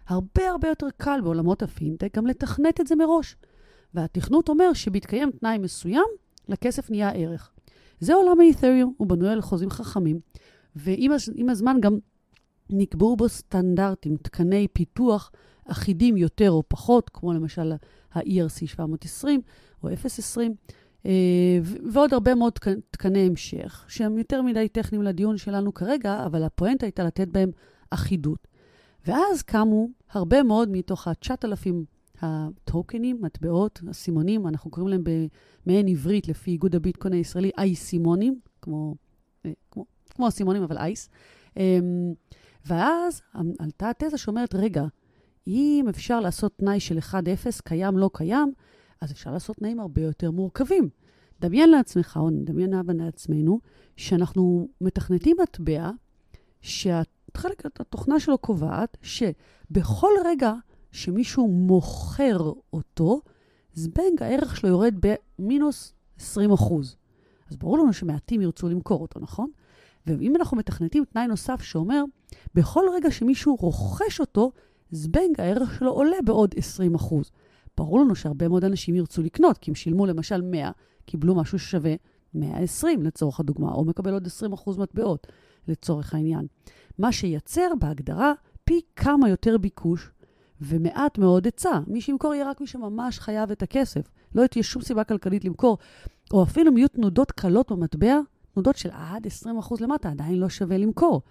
[SPEAKER 2] הרבה הרבה יותר קל בעולמות הפינטק גם לתכנת את זה מראש. והתכנות אומר שבהתקיים תנאי מסוים, לכסף נהיה ערך. זה עולם האית'ריום, הוא בנוי על חוזים חכמים, ועם הזמן גם נקבעו בו סטנדרטים, תקני פיתוח אחידים יותר או פחות, כמו למשל ה-ERC 720 או 020, אה, ועוד הרבה מאוד תקני המשך, שהם יותר מדי טכניים לדיון שלנו כרגע, אבל הפואנטה הייתה לתת בהם אחידות. ואז קמו הרבה מאוד מתוך ה-9,000 הטוקנים, מטבעות, אסימונים, אנחנו קוראים להם במעין עברית, לפי איגוד הביטקוין הישראלי, אייסימונים, כמו, אה, כמו, כמו אסימונים, אבל אייס. אמ, ואז עלתה התזה שאומרת, רגע, אם אפשר לעשות תנאי של 1-0, קיים, לא קיים, אז אפשר לעשות תנאים הרבה יותר מורכבים. דמיין לעצמך, או נדמיין לעצמנו, שאנחנו מתכנתים מטבע, שהחלק, התוכנה שלו קובעת שבכל רגע שמישהו מוכר אותו, זבנג, הערך שלו יורד במינוס 20 אחוז. אז ברור לנו שמעטים ירצו למכור אותו, נכון? ואם אנחנו מתכנתים תנאי נוסף שאומר, בכל רגע שמישהו רוכש אותו, זבנג, הערך שלו עולה בעוד 20 אחוז. ברור לנו שהרבה מאוד אנשים ירצו לקנות, כי הם שילמו למשל 100, קיבלו משהו ששווה 120 לצורך הדוגמה, או מקבל עוד 20 אחוז מטבעות לצורך העניין. מה שייצר בהגדרה פי כמה יותר ביקוש ומעט מאוד היצע. מי שימכור יהיה רק מי שממש חייב את הכסף. לא תהיה שום סיבה כלכלית למכור. או אפילו אם יהיו תנודות קלות במטבע, תנודות של עד 20% למטה, עדיין לא שווה למכור.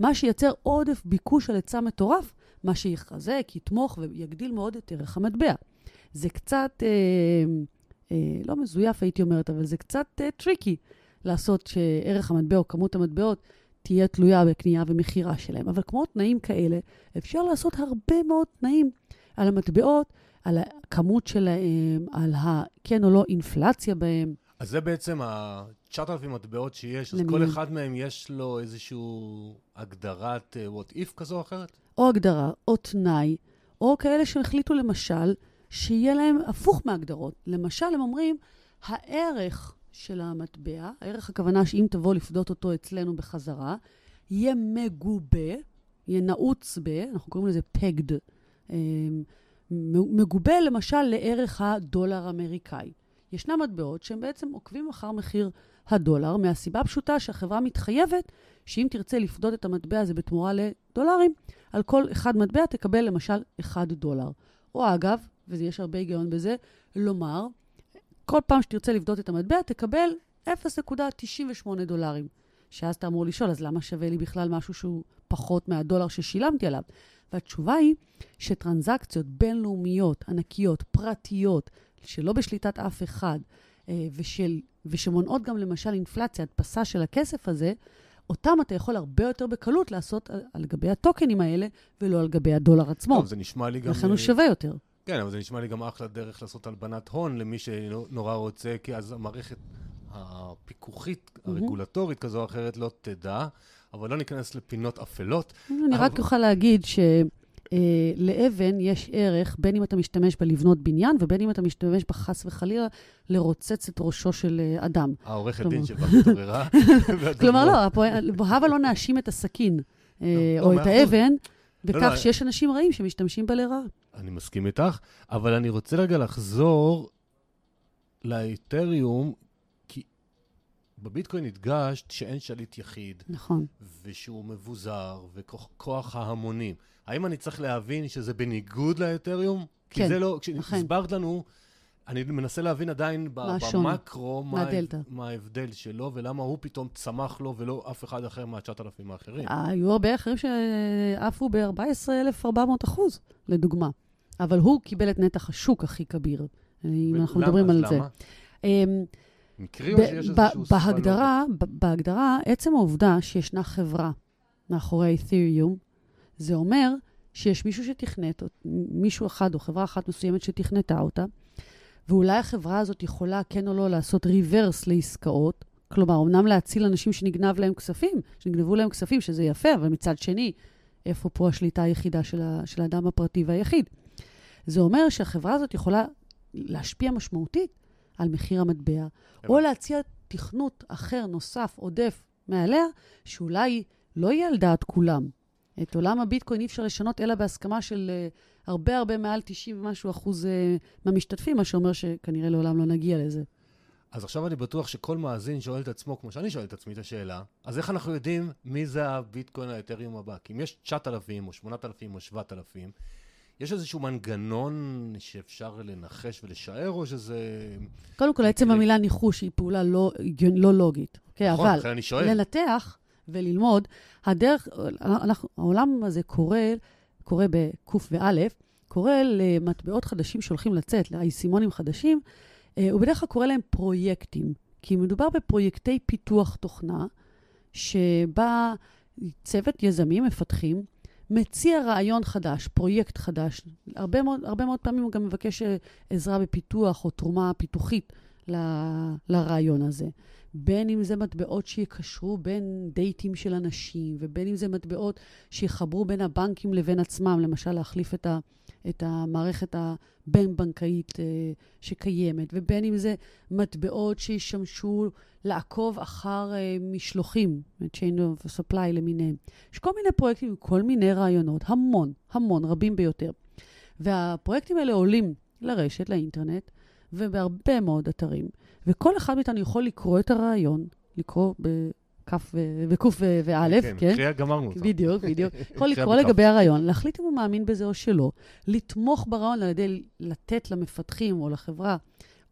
[SPEAKER 2] מה שייצר עודף ביקוש על היצע מטורף, מה שיחזק, יתמוך ויגדיל מאוד את ערך המטבע. זה קצת, אה, אה, לא מזויף הייתי אומרת, אבל זה קצת אה, tricky לעשות שערך המטבע או כמות המטבעות תהיה תלויה בקנייה ומכירה שלהם. אבל כמו תנאים כאלה, אפשר לעשות הרבה מאוד תנאים על המטבעות, על הכמות שלהם, על הכן או לא אינפלציה בהם.
[SPEAKER 1] אז זה בעצם ה-9,000 מטבעות שיש, אז. כל אחד מהם יש לו איזושהי הגדרת uh, what if כזו או אחרת?
[SPEAKER 2] או הגדרה, או תנאי, או כאלה שהחליטו למשל שיהיה להם הפוך מהגדרות. למשל, הם אומרים, הערך של המטבע, הערך הכוונה שאם תבוא לפדות אותו אצלנו בחזרה, יהיה מגובה, יהיה נעוץ ב, אנחנו קוראים לזה פגד, אמ, מגובה למשל לערך הדולר האמריקאי. ישנם מטבעות שהם בעצם עוקבים אחר מחיר הדולר, מהסיבה הפשוטה שהחברה מתחייבת שאם תרצה לפדות את המטבע הזה בתמורה לדולרים, על כל אחד מטבע תקבל למשל 1 דולר. או אגב, ויש הרבה היגיון בזה, לומר, כל פעם שתרצה לפדות את המטבע, תקבל 0.98 דולרים. שאז אתה אמור לשאול, אז למה שווה לי בכלל משהו שהוא פחות מהדולר ששילמתי עליו? והתשובה היא שטרנזקציות בינלאומיות, ענקיות, פרטיות, שלא בשליטת אף אחד, אה, ושל, ושמונעות גם למשל אינפלציה, הדפסה של הכסף הזה, אותם אתה יכול הרבה יותר בקלות לעשות על, על גבי הטוקנים האלה, ולא על גבי הדולר עצמו.
[SPEAKER 1] טוב, זה נשמע לי גם...
[SPEAKER 2] לכן הוא שווה יותר.
[SPEAKER 1] כן, אבל זה נשמע לי גם אחלה דרך לעשות הלבנת הון למי שנורא רוצה, כי אז המערכת הפיקוחית, הרגולטורית כזו או אחרת לא תדע, אבל לא ניכנס לפינות אפלות.
[SPEAKER 2] אני רק אוכל להגיד ש... אה, לאבן יש ערך בין אם אתה משתמש בלבנות בניין ובין אם אתה משתמש בה חס וחלילה לרוצץ את ראשו של אה, אדם.
[SPEAKER 1] העורכת דין שבא מתעוררה.
[SPEAKER 2] כלומר, לא, הבה לא נאשים את הסכין. אה,
[SPEAKER 1] לא,
[SPEAKER 2] או
[SPEAKER 1] מאה
[SPEAKER 2] את. האבן,
[SPEAKER 1] לא,
[SPEAKER 2] בכך
[SPEAKER 1] לא,
[SPEAKER 2] שיש אנשים רעים שמשתמשים בה לרעה.
[SPEAKER 1] אני מסכים איתך, אבל אני רוצה רגע לחזור לאתריום, כי בביטקוין הדגשת שאין שליט יחיד,
[SPEAKER 2] נכון.
[SPEAKER 1] ושהוא מבוזר, וכוח ההמונים. האם אני צריך להבין שזה בניגוד לאתריום? כי
[SPEAKER 2] כן,
[SPEAKER 1] זה לא. כשהסברת לנו, אני מנסה להבין עדיין ב-? במקרו, מה,
[SPEAKER 2] הדלתא?
[SPEAKER 1] מה ההבדל שלו, ולמה הוא פתאום צמח לו ולא אף אחד אחר מה-9,000 האחרים.
[SPEAKER 2] היו הרבה אחרים שעפו ב-14,400 אחוז, לדוגמה. אבל הוא קיבל את נתח השוק הכי כביר, אם אנחנו? מדברים על זה.
[SPEAKER 1] למה?
[SPEAKER 2] אמ,
[SPEAKER 1] מקרי או שיש איזשהו סיבה לא-
[SPEAKER 2] בהגדרה, בהגדרה, עצם העובדה שישנה חברה מאחורי האת'ריום, זה אומר שיש מישהו שתכנת, אות- מישהו אחד או חברה אחת מסוימת שתכנתה אותה, ואולי החברה הזאת יכולה, כן או לא, לעשות ריברס לעסקאות, כלומר, אמנם להציל אנשים שנגנב להם כספים, שנגנבו להם כספים, שזה יפה, אבל מצד שני, איפה פה השליטה היחידה של, ה, של האדם הפרטי והיחיד? זה אומר שהחברה הזאת יכולה להשפיע משמעותית על מחיר המטבע, או להציע תכנות אחר, נוסף, עודף מעליה, שאולי לא יהיה על דעת כולם. את עולם הביטקוין אי אפשר לשנות אלא בהסכמה של uh, הרבה הרבה מעל 90 ומשהו אחוז uh, מהמשתתפים, מה שאומר שכנראה לעולם לא נגיע לזה.
[SPEAKER 1] אז עכשיו אני בטוח שכל מאזין שואל את עצמו, כמו שאני שואל את עצמי את השאלה, אז איך אנחנו יודעים מי זה הביטקוין האתריום הבא? כי אם יש 9,000 או 8,000 או 7,000, יש איזשהו מנגנון שאפשר לנחש ולשער, או שזה...
[SPEAKER 2] קודם כל, עצם
[SPEAKER 1] מקרי.
[SPEAKER 2] המילה ניחוש היא פעולה לא, לא לוגית. Okay,
[SPEAKER 1] נכון,
[SPEAKER 2] אבל
[SPEAKER 1] אני שואל.
[SPEAKER 2] לנתח וללמוד, הדרך, אנחנו, העולם הזה קורה, קורה בק' וא', קורה למטבעות חדשים שהולכים לצאת, לאייסימונים חדשים, אה, הוא בדרך כלל קורא להם פרויקטים, כי מדובר בפרויקטי פיתוח תוכנה, שבה צוות יזמים, מפתחים, מציע רעיון חדש, פרויקט חדש. הרבה מאוד, הרבה מאוד פעמים הוא גם מבקש אה, עזרה בפיתוח או תרומה פיתוחית ל- לרעיון הזה. בין אם זה מטבעות שיקשרו בין דייטים של אנשים, ובין אם זה מטבעות שיחברו בין הבנקים לבין עצמם, למשל להחליף את, ה, את המערכת הבין-בנקאית אה, שקיימת, ובין אם זה מטבעות שישמשו לעקוב אחר אה, משלוחים, chain of supply למיניהם. יש כל מיני פרויקטים עם כל מיני רעיונות, המון, המון, רבים ביותר. והפרויקטים האלה עולים לרשת, לאינטרנט, ובהרבה מאוד אתרים. וכל אחד מאיתנו יכול לקרוא את הרעיון, לקרוא בכף ו- וק' ו- וא',
[SPEAKER 1] כן,
[SPEAKER 2] כן?
[SPEAKER 1] קריאה גמרנו אותה.
[SPEAKER 2] בדיוק, בדיוק. יכול לקרוא. לגבי הרעיון, להחליט אם הוא מאמין בזה או שלא, לתמוך ברעיון על ידי לתת למפתחים או לחברה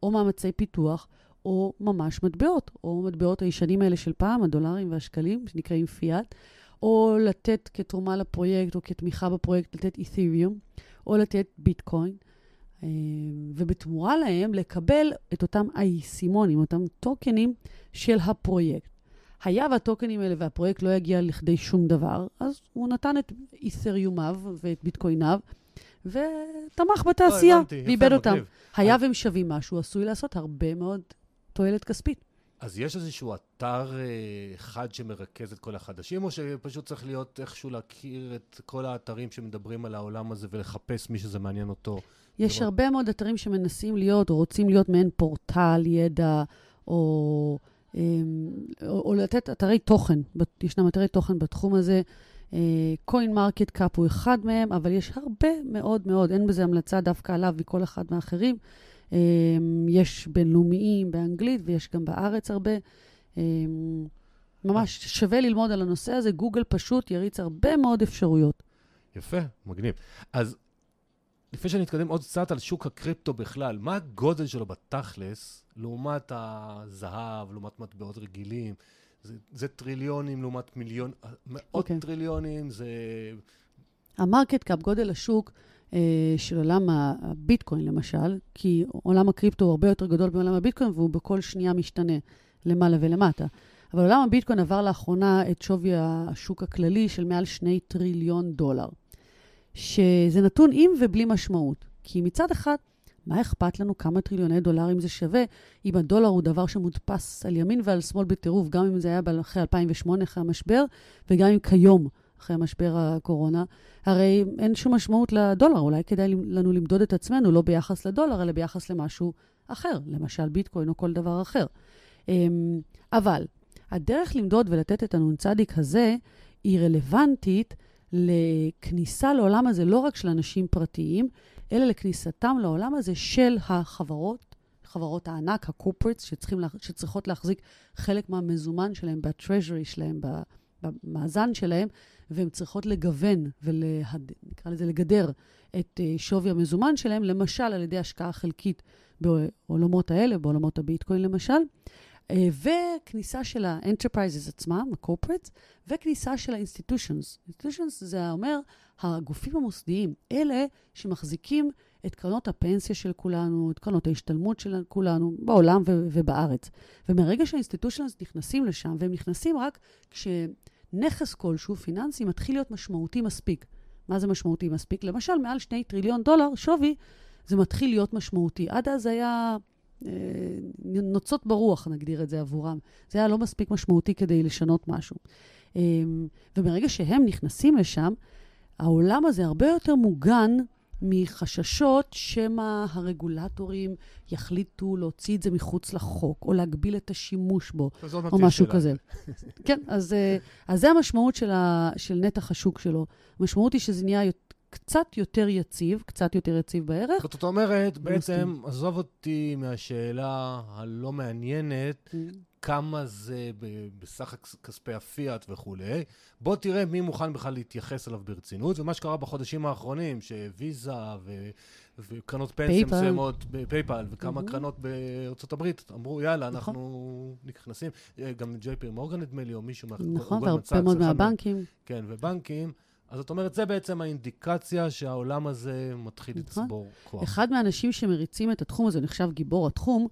[SPEAKER 2] או מאמצי פיתוח, או ממש מטבעות, או מטבעות הישנים האלה של פעם, הדולרים והשקלים, שנקראים פיאט, או לתת כתרומה לפרויקט או כתמיכה בפרויקט, לתת אית'ריום, או לתת ביטקוין. אה, ובתמורה להם לקבל את אותם האייסימונים, אותם טוקנים של הפרויקט. היה והטוקנים האלה והפרויקט לא יגיע לכדי שום דבר, אז הוא נתן את אית'ריומיו ואת ביטקויניו, ותמך בתעשייה,
[SPEAKER 1] לא, יפה,
[SPEAKER 2] ואיבד אותם. היה והם שווים משהו, עשוי לעשות הרבה מאוד תועלת כספית.
[SPEAKER 1] אז יש איזשהו אתר אה, אחד שמרכז את כל החדשים, או שפשוט צריך להיות איכשהו להכיר את כל האתרים שמדברים על העולם הזה ולחפש מי שזה מעניין אותו?
[SPEAKER 2] יש
[SPEAKER 1] לראות.
[SPEAKER 2] הרבה מאוד אתרים שמנסים להיות, או רוצים להיות מעין פורטל ידע, או, או, או לתת אתרי תוכן. ישנם אתרי תוכן בתחום הזה. CoinMarketCap הוא אחד מהם, אבל יש הרבה מאוד מאוד, אין בזה המלצה דווקא עליו מכל אחד מהאחרים. אמ, יש בינלאומיים באנגלית ויש גם בארץ הרבה. אמ, ממש שווה ללמוד על הנושא הזה, גוגל פשוט יריץ הרבה מאוד אפשרויות.
[SPEAKER 1] יפה, מגניב. אז לפני שנתקדם עוד קצת על שוק הקריפטו בכלל, מה הגודל שלו בתכלס לעומת הזהב, לעומת מטבעות רגילים? זה, זה טריליונים לעומת מיליון, מאות
[SPEAKER 2] אוקיי.
[SPEAKER 1] טריליונים, זה...
[SPEAKER 2] ה market cap, גודל השוק אה, של עולם הביטקוין למשל, כי עולם הקריפטו הוא הרבה יותר גדול מעולם הביטקוין והוא בכל שנייה משתנה למעלה ולמטה. אבל עולם הביטקוין עבר לאחרונה את שווי השוק הכללי של מעל שני טריליון דולר, שזה נתון עם ובלי משמעות. כי מצד אחד, מה אכפת לנו כמה טריליוני דולרים זה שווה, אם הדולר הוא דבר שמודפס על ימין ועל שמאל בטירוף, גם אם זה היה אחרי 2008, אחרי המשבר, וגם אם כיום, אחרי משבר הקורונה. הרי אין שום משמעות לדולר, אולי כדאי לנו למדוד את עצמנו לא ביחס לדולר, אלא ביחס למשהו אחר, למשל ביטקוין או כל דבר אחר. אמ, אבל הדרך למדוד ולתת את הנ"צ הזה היא רלוונטית לכניסה לעולם הזה לא רק של אנשים פרטיים, אלא לכניסתם לעולם הזה של החברות, חברות הענק, ה-corporates, שצריכות להחזיק חלק מהמזומן שלהם, ב-treasury שלהם, במאזן שלהם, והן צריכות לגוון ונקרא לזה לגדר את אה, שווי המזומן שלהם, למשל על ידי השקעה חלקית בעולמות האלה, בעולמות הביטקוין למשל, וכניסה של ה-enterprises עצמם, ה-corporates, וכניסה של ה-institutions. institutions זה אומר הגופים המוסדיים, אלה שמחזיקים את קרנות הפנסיה של כולנו, את קרנות ההשתלמות של כולנו, בעולם ו- ובארץ. ומרגע שה-institutions נכנסים לשם, והם נכנסים רק כשנכס כלשהו, פיננסי, מתחיל להיות משמעותי מספיק. מה זה משמעותי מספיק? למשל, מעל שני טריליון דולר שווי, זה מתחיל להיות משמעותי. עד אז היה אה, נוצות ברוח, נגדיר את זה עבורם. זה היה לא מספיק משמעותי כדי לשנות משהו. אה, ומרגע שהם נכנסים לשם, העולם הזה הרבה יותר מוגן מחששות שמא הרגולטורים יחליטו להוציא את זה מחוץ לחוק, או להגביל את השימוש בו, או משהו שלה. כזה. כן, אז, אה, אז זה המשמעות של, ה, של נתח השוק שלו. המשמעות היא שזה נהיה קצת יותר יציב, קצת יותר יציב בערך.
[SPEAKER 1] זאת אומרת, בעצם, עזוב אותי מהשאלה הלא מעניינת, mm. כמה זה בסך כספי הפיאט וכולי. בוא תראה מי מוכן בכלל להתייחס אליו ברצינות, ומה שקרה בחודשים האחרונים, שוויזה ו... וקרנות פנסיה מסוימות, פייפל, וכמה mm-hmm. קרנות בארצות הברית, אמרו, יאללה, נכון. אנחנו נכנסים, אה, גם ג'יי פי מורגן נדמה לי, או מישהו.
[SPEAKER 2] נכון, והרבה מאוד מהבנקים.
[SPEAKER 1] כן, ובנקים. אז זאת אומרת, זה בעצם האינדיקציה שהעולם הזה מתחיל נכון. לצבור כוח.
[SPEAKER 2] אחד מהאנשים שמריצים את התחום הזה, נחשב גיבור התחום,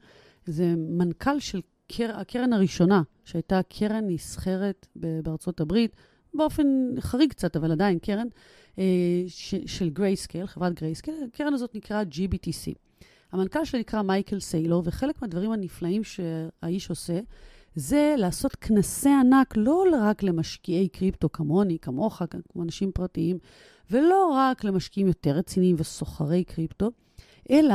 [SPEAKER 2] זה מנכ"ל של קר... הקרן הראשונה, שהייתה קרן נסחרת בארצות הברית, באופן חריג קצת, אבל עדיין קרן, אה, ש... של Grayscale, חברת Grayscale. הקרן הזאת נקרא GBTC. המנכ"ל שלה נקרא מייקל סיילור, וחלק מהדברים הנפלאים שהאיש עושה, זה לעשות כנסי ענק לא רק למשקיעי קריפטו כמוני, כמוך, כמו אנשים פרטיים, ולא רק למשקיעים יותר רציניים וסוחרי קריפטו, אלא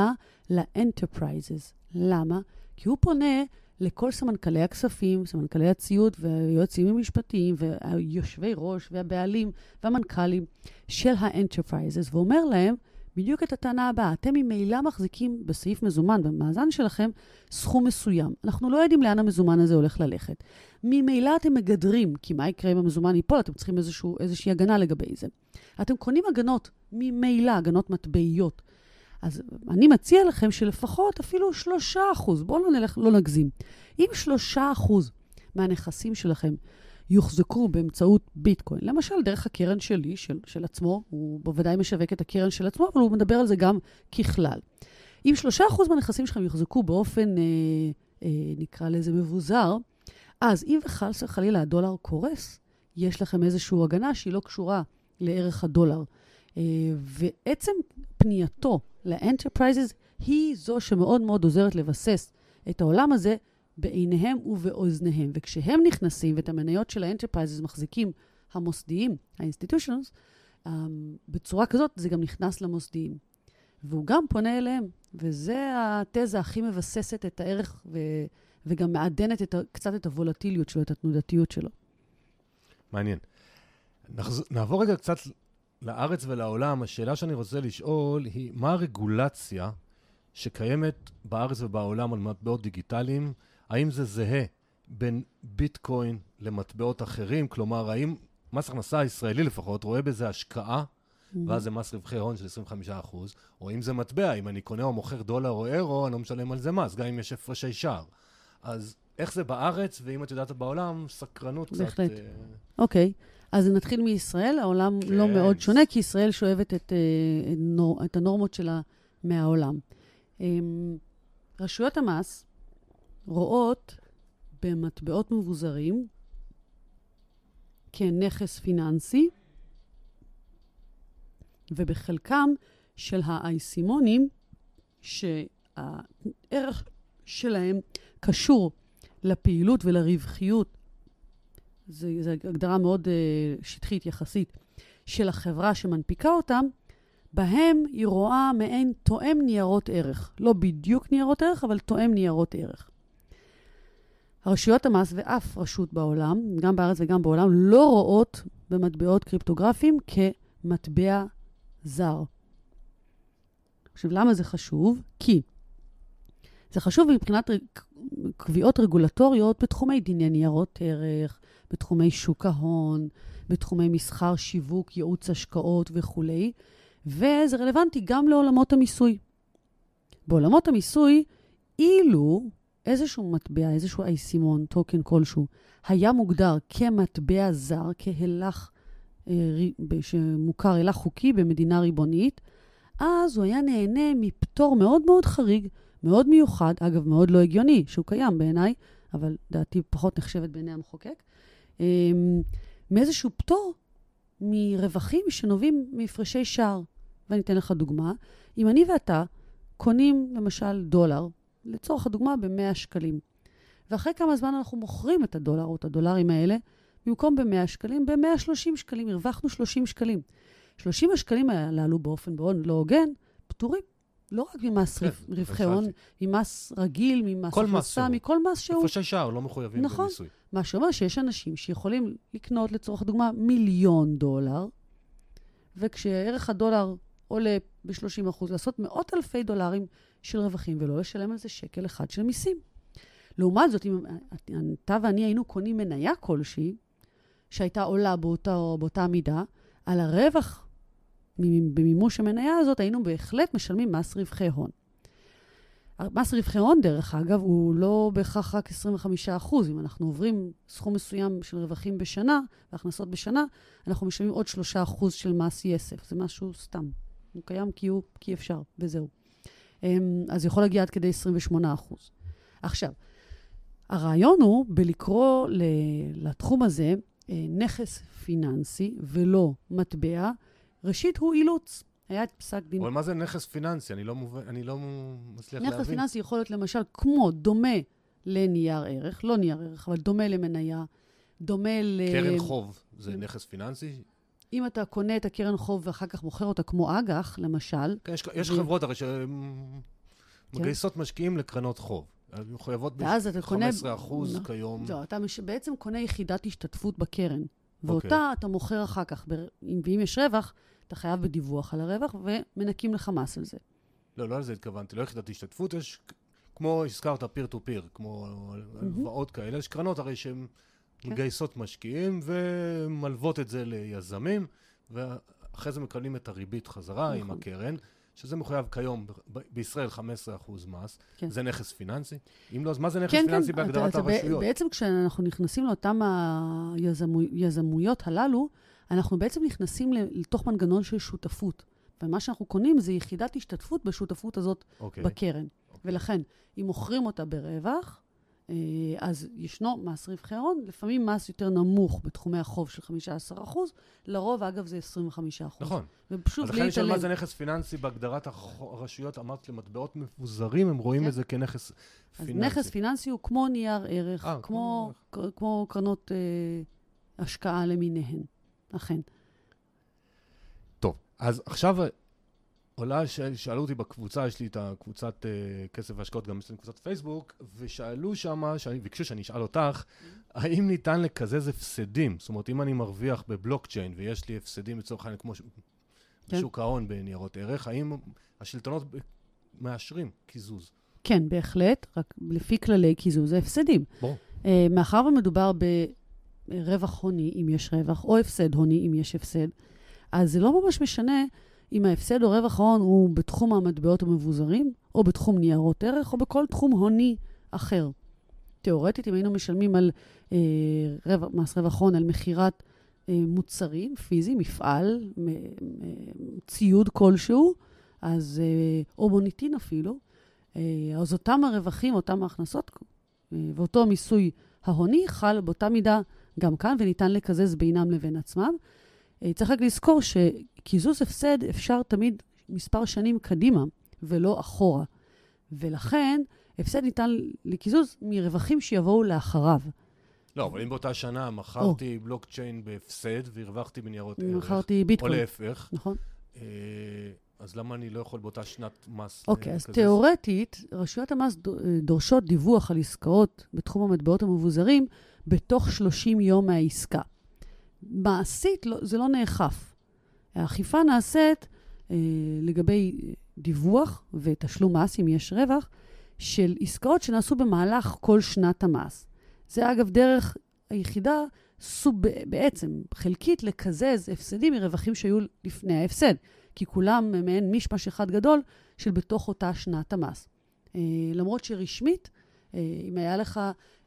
[SPEAKER 2] ל enterprises. למה? כי הוא פונה לכל סמנכלי הכספים, סמנכלי הציות והיועצים המשפטיים והיושבי ראש והבעלים והמנכ"לים של ה enterprises, ואומר להם, בדיוק את הטענה הבאה. אתם ממילא מחזיקים בסעיף מזומן, במאזן שלכם, סכום מסוים. אנחנו לא יודעים לאן המזומן הזה הולך ללכת. ממילא אתם מגדרים, כי מה יקרה אם המזומן ייפול? אתם צריכים איזשהו, איזושהי הגנה לגבי זה. אתם קונים הגנות, ממילא, הגנות מטבעיות. אז אני מציע לכם שלפחות אפילו שלושה אחוז, בואו לא, נלך, לא נגזים. אם שלושה אחוז מהנכסים שלכם יוחזקו באמצעות ביטקוין. למשל, דרך הקרן שלי, של, של עצמו, הוא בוודאי משווק את הקרן של עצמו, אבל הוא מדבר על זה גם ככלל. אם 3% מהנכסים שלכם יוחזקו באופן, אה, אה, נקרא לזה מבוזר, אז אם וחס וחלילה הדולר קורס, יש לכם איזושהי הגנה שהיא לא קשורה לערך הדולר. אה, ועצם פנייתו ל enterprises היא זו שמאוד מאוד עוזרת לבסס את העולם הזה בעיניהם ובאוזניהם. וכשהם נכנסים, ואת המניות של ה enterprises מחזיקים המוסדיים, ה-institutions, um, בצורה כזאת זה גם נכנס למוסדיים. והוא גם פונה אליהם, וזה התזה הכי מבססת את הערך ו- וגם מעדנת את, קצת את הוולטיליות שלו, את התנודתיות שלו.
[SPEAKER 1] מעניין. נחז... נעבור רגע קצת לארץ ולעולם. השאלה שאני רוצה לשאול היא, מה הרגולציה שקיימת בארץ ובעולם על מטבעות דיגיטליים האם זה זהה בין ביטקוין למטבעות אחרים? כלומר, האם מס הכנסה הישראלי לפחות רואה בזה השקעה, mm-hmm. ואז זה מס רווחי הון של 25%, או אם זה מטבע, אם אני קונה או מוכר דולר או אירו, אני לא משלם על זה מס, גם אם יש הפרשי שער. אז איך זה בארץ, ואם את יודעת בעולם, סקרנות
[SPEAKER 2] בהחלט. קצת... בהחלט. Uh... אוקיי, אז נתחיל מישראל. העולם כן. לא מאוד שונה, כי ישראל שואבת את, uh, את, נור, את הנורמות שלה מהעולם. Um, רשויות המס רואות במטבעות מבוזרים כנכס פיננסי, ובחלקם של האייסימונים, שהערך שלהם קשור לפעילות ולרווחיות, זו הגדרה מאוד uh, שטחית יחסית, של החברה שמנפיקה אותם, בהם היא רואה מעין תואם ניירות ערך. לא בדיוק ניירות ערך, אבל תואם ניירות ערך. הרשויות המס ואף רשות בעולם, גם בארץ וגם בעולם, לא רואות במטבעות קריפטוגרפיים כמטבע זר. עכשיו, למה זה חשוב? כי זה חשוב מבחינת קביעות רגולטוריות בתחומי דיני ניירות ערך, בתחומי שוק ההון, בתחומי מסחר, שיווק, ייעוץ השקעות וכולי, וזה רלוונטי גם לעולמות המיסוי. בעולמות המיסוי, אילו איזשהו מטבע, איזשהו אייסימון, טוקן כלשהו, היה מוגדר כמטבע זר, כהילך אה, שמוכר, הילך חוקי במדינה ריבונית, אז הוא היה נהנה מפטור מאוד מאוד חריג, מאוד מיוחד, אגב, מאוד לא הגיוני, שהוא קיים בעיניי, אבל דעתי פחות נחשבת בעיני המחוקק, אה, מאיזשהו פטור מרווחים שנובעים מהפרשי שער. ואני אתן לך דוגמה. אם אני ואתה קונים למשל דולר, לצורך הדוגמה ב-100 שקלים, ואחרי כמה זמן אנחנו מוכרים את הדולר או את הדולרים האלה, במקום ב-100 שקלים, ב-130 שקלים, הרווחנו 30 שקלים. 30 השקלים הללו באופן מאוד לא הוגן, פטורים. לא רק ממס כן, רווחי הון, ממס רגיל, ממס הכנסה, מכל מס שהוא.
[SPEAKER 1] איפה שער, לא מחויבים
[SPEAKER 2] נכון, במיסוי. נכון. מה שאומר שיש אנשים שיכולים לקנות, לצורך הדוגמה, מיליון דולר, וכשערך הדולר עולה ב-30%, לעשות מאות אלפי דולרים של רווחים ולא לשלם על זה שקל אחד של מיסים. לעומת זאת, אם אתה ואני היינו קונים מניה כלשהי, שהייתה עולה באותה, באותה מידה, על הרווח במימוש המניה הזאת, היינו בהחלט משלמים מס רווחי הון. מס רווחי הון, דרך אגב, הוא לא בהכרח רק 25 אחוז. אם אנחנו עוברים סכום מסוים של רווחים בשנה, והכנסות בשנה, אנחנו משלמים עוד 3 אחוז של מס יסף. זה משהו סתם. הוא קיים כי, הוא, כי אפשר, וזהו. אז יכול להגיע עד כדי 28 אחוז. עכשיו, הרעיון הוא בלקרוא לתחום הזה אה, נכס פיננסי ולא מטבע, ראשית הוא אילוץ. היה את פסק דין...
[SPEAKER 1] אבל מה זה נכס פיננסי? אני לא, מוב... אני לא מצליח נכס להבין.
[SPEAKER 2] נכס פיננסי יכול להיות למשל כמו, דומה לנייר ערך, לא נייר ערך, אבל דומה למניה, דומה ל...
[SPEAKER 1] קרן חוב זה נכס פיננסי?
[SPEAKER 2] אם אתה קונה את הקרן חוב ואחר כך מוכר אותה כמו אג"ח, למשל...
[SPEAKER 1] כן, יש, יש ו... חברות הרי שמגייסות כן. משקיעים לקרנות חוב. מחויבות ב-15% קונה... אחוז לא, כיום.
[SPEAKER 2] לא, אתה מש... בעצם קונה יחידת השתתפות בקרן, ואותה okay. אוקיי. אתה מוכר אחר כך, ב... ואם יש רווח, אתה חייב בדיווח על הרווח, ומנקים לך מס על זה.
[SPEAKER 1] לא, לא על זה התכוונתי. לא יחידת השתתפות, יש, כמו הזכרת, פיר טו פיר, כמו הלוואות mm-hmm. כאלה, יש קרנות הרי שהן כן. מגייסות משקיעים ומלוות את זה ליזמים, ואחרי זה מקבלים את הריבית חזרה נכון. עם הקרן. שזה מחויב כיום ב- בישראל 15% מס, כן. זה נכס פיננסי? אם לא, אז מה זה נכס כן, כן. פיננסי כן. בהגדרת אתה, הרשויות?
[SPEAKER 2] בעצם כשאנחנו נכנסים לאותן היזמויות הללו, אנחנו בעצם נכנסים לתוך מנגנון של שותפות. ומה שאנחנו קונים זה יחידת השתתפות בשותפות הזאת okay. אוקיי. בקרן. Okay. אוקיי. ולכן, אם מוכרים אותה ברווח, אז ישנו מס רווחי הון, לפעמים מס יותר נמוך בתחומי החוב של 15%, לרוב, אגב, זה 25%.
[SPEAKER 1] נכון. ופשוט אז לכן נשאל מה זה נכס פיננסי בהגדרת הרשויות, אמרת למטבעות מבוזרים, הם רואים כן. את זה כנכס
[SPEAKER 2] אז פיננסי. אז נכס פיננסי הוא כמו נייר ערך, 아, אה, כמו, כמו, כמו קרנות אה, השקעה למיניהן. אכן.
[SPEAKER 1] טוב, אז עכשיו עולה, ש... שאלו אותי בקבוצה, יש לי את הקבוצת uh, כסף והשקעות, גם יש לי קבוצת פייסבוק, ושאלו שם, שאני, ביקשו שאני אשאל אותך, האם ניתן לקזז הפסדים? זאת אומרת, אם אני מרוויח בבלוקצ'יין ויש לי הפסדים לצורך העניין כמו ש... כן. שוק ההון בניירות ערך, האם השלטונות מאשרים קיזוז?
[SPEAKER 2] כן, בהחלט, רק לפי כללי קיזוז זה הפסדים. ברור. Uh, מאחר ומדובר ב... רווח הוני, אם יש רווח, או הפסד הוני, אם יש הפסד, אז זה לא ממש משנה אם ההפסד או רווח ההון הוא בתחום המטבעות המבוזרים, או בתחום ניירות ערך, או בכל תחום הוני אחר. תאורטית, אם היינו משלמים על אה, רווח, מס רווח הון, על מכירת אה, מוצרים פיזיים, מפעל, מ, ציוד כלשהו, אז, אה, או מוניטין אפילו, אה, אז אותם הרווחים, אותם ההכנסות, אה, ואותו המיסוי ההוני חל באותה מידה גם כאן, וניתן לקזז בינם לבין עצמם. אה, צריך רק לזכור שקיזוז הפסד אפשר תמיד מספר שנים קדימה, ולא אחורה. ולכן, הפסד ניתן לקיזוז מרווחים שיבואו לאחריו.
[SPEAKER 1] לא, אבל אם באותה שנה מכרתי בלוקצ'יין בהפסד והרווחתי בניירות ערך,
[SPEAKER 2] מכרתי ביטקוין.
[SPEAKER 1] או להפך,
[SPEAKER 2] נכון. אה,
[SPEAKER 1] אז למה אני לא יכול באותה שנת מס
[SPEAKER 2] אוקיי,
[SPEAKER 1] אה,
[SPEAKER 2] אז
[SPEAKER 1] לקזז?
[SPEAKER 2] תיאורטית, רשויות המס דורשות דיווח על עסקאות בתחום המטבעות המבוזרים בתוך 30 יום מהעסקה. מעשית לא, זה לא נאכף. האכיפה נעשית אה, לגבי דיווח ותשלום מס, אם יש רווח, של עסקאות שנעשו במהלך כל שנת המס. זה אגב דרך היחידה, סוב, בעצם חלקית, לקזז הפסדים מרווחים שהיו לפני ההפסד. כי כולם מעין מישמש אחד גדול של בתוך אותה שנת המס. אה, למרות שרשמית, אה, אם היה לך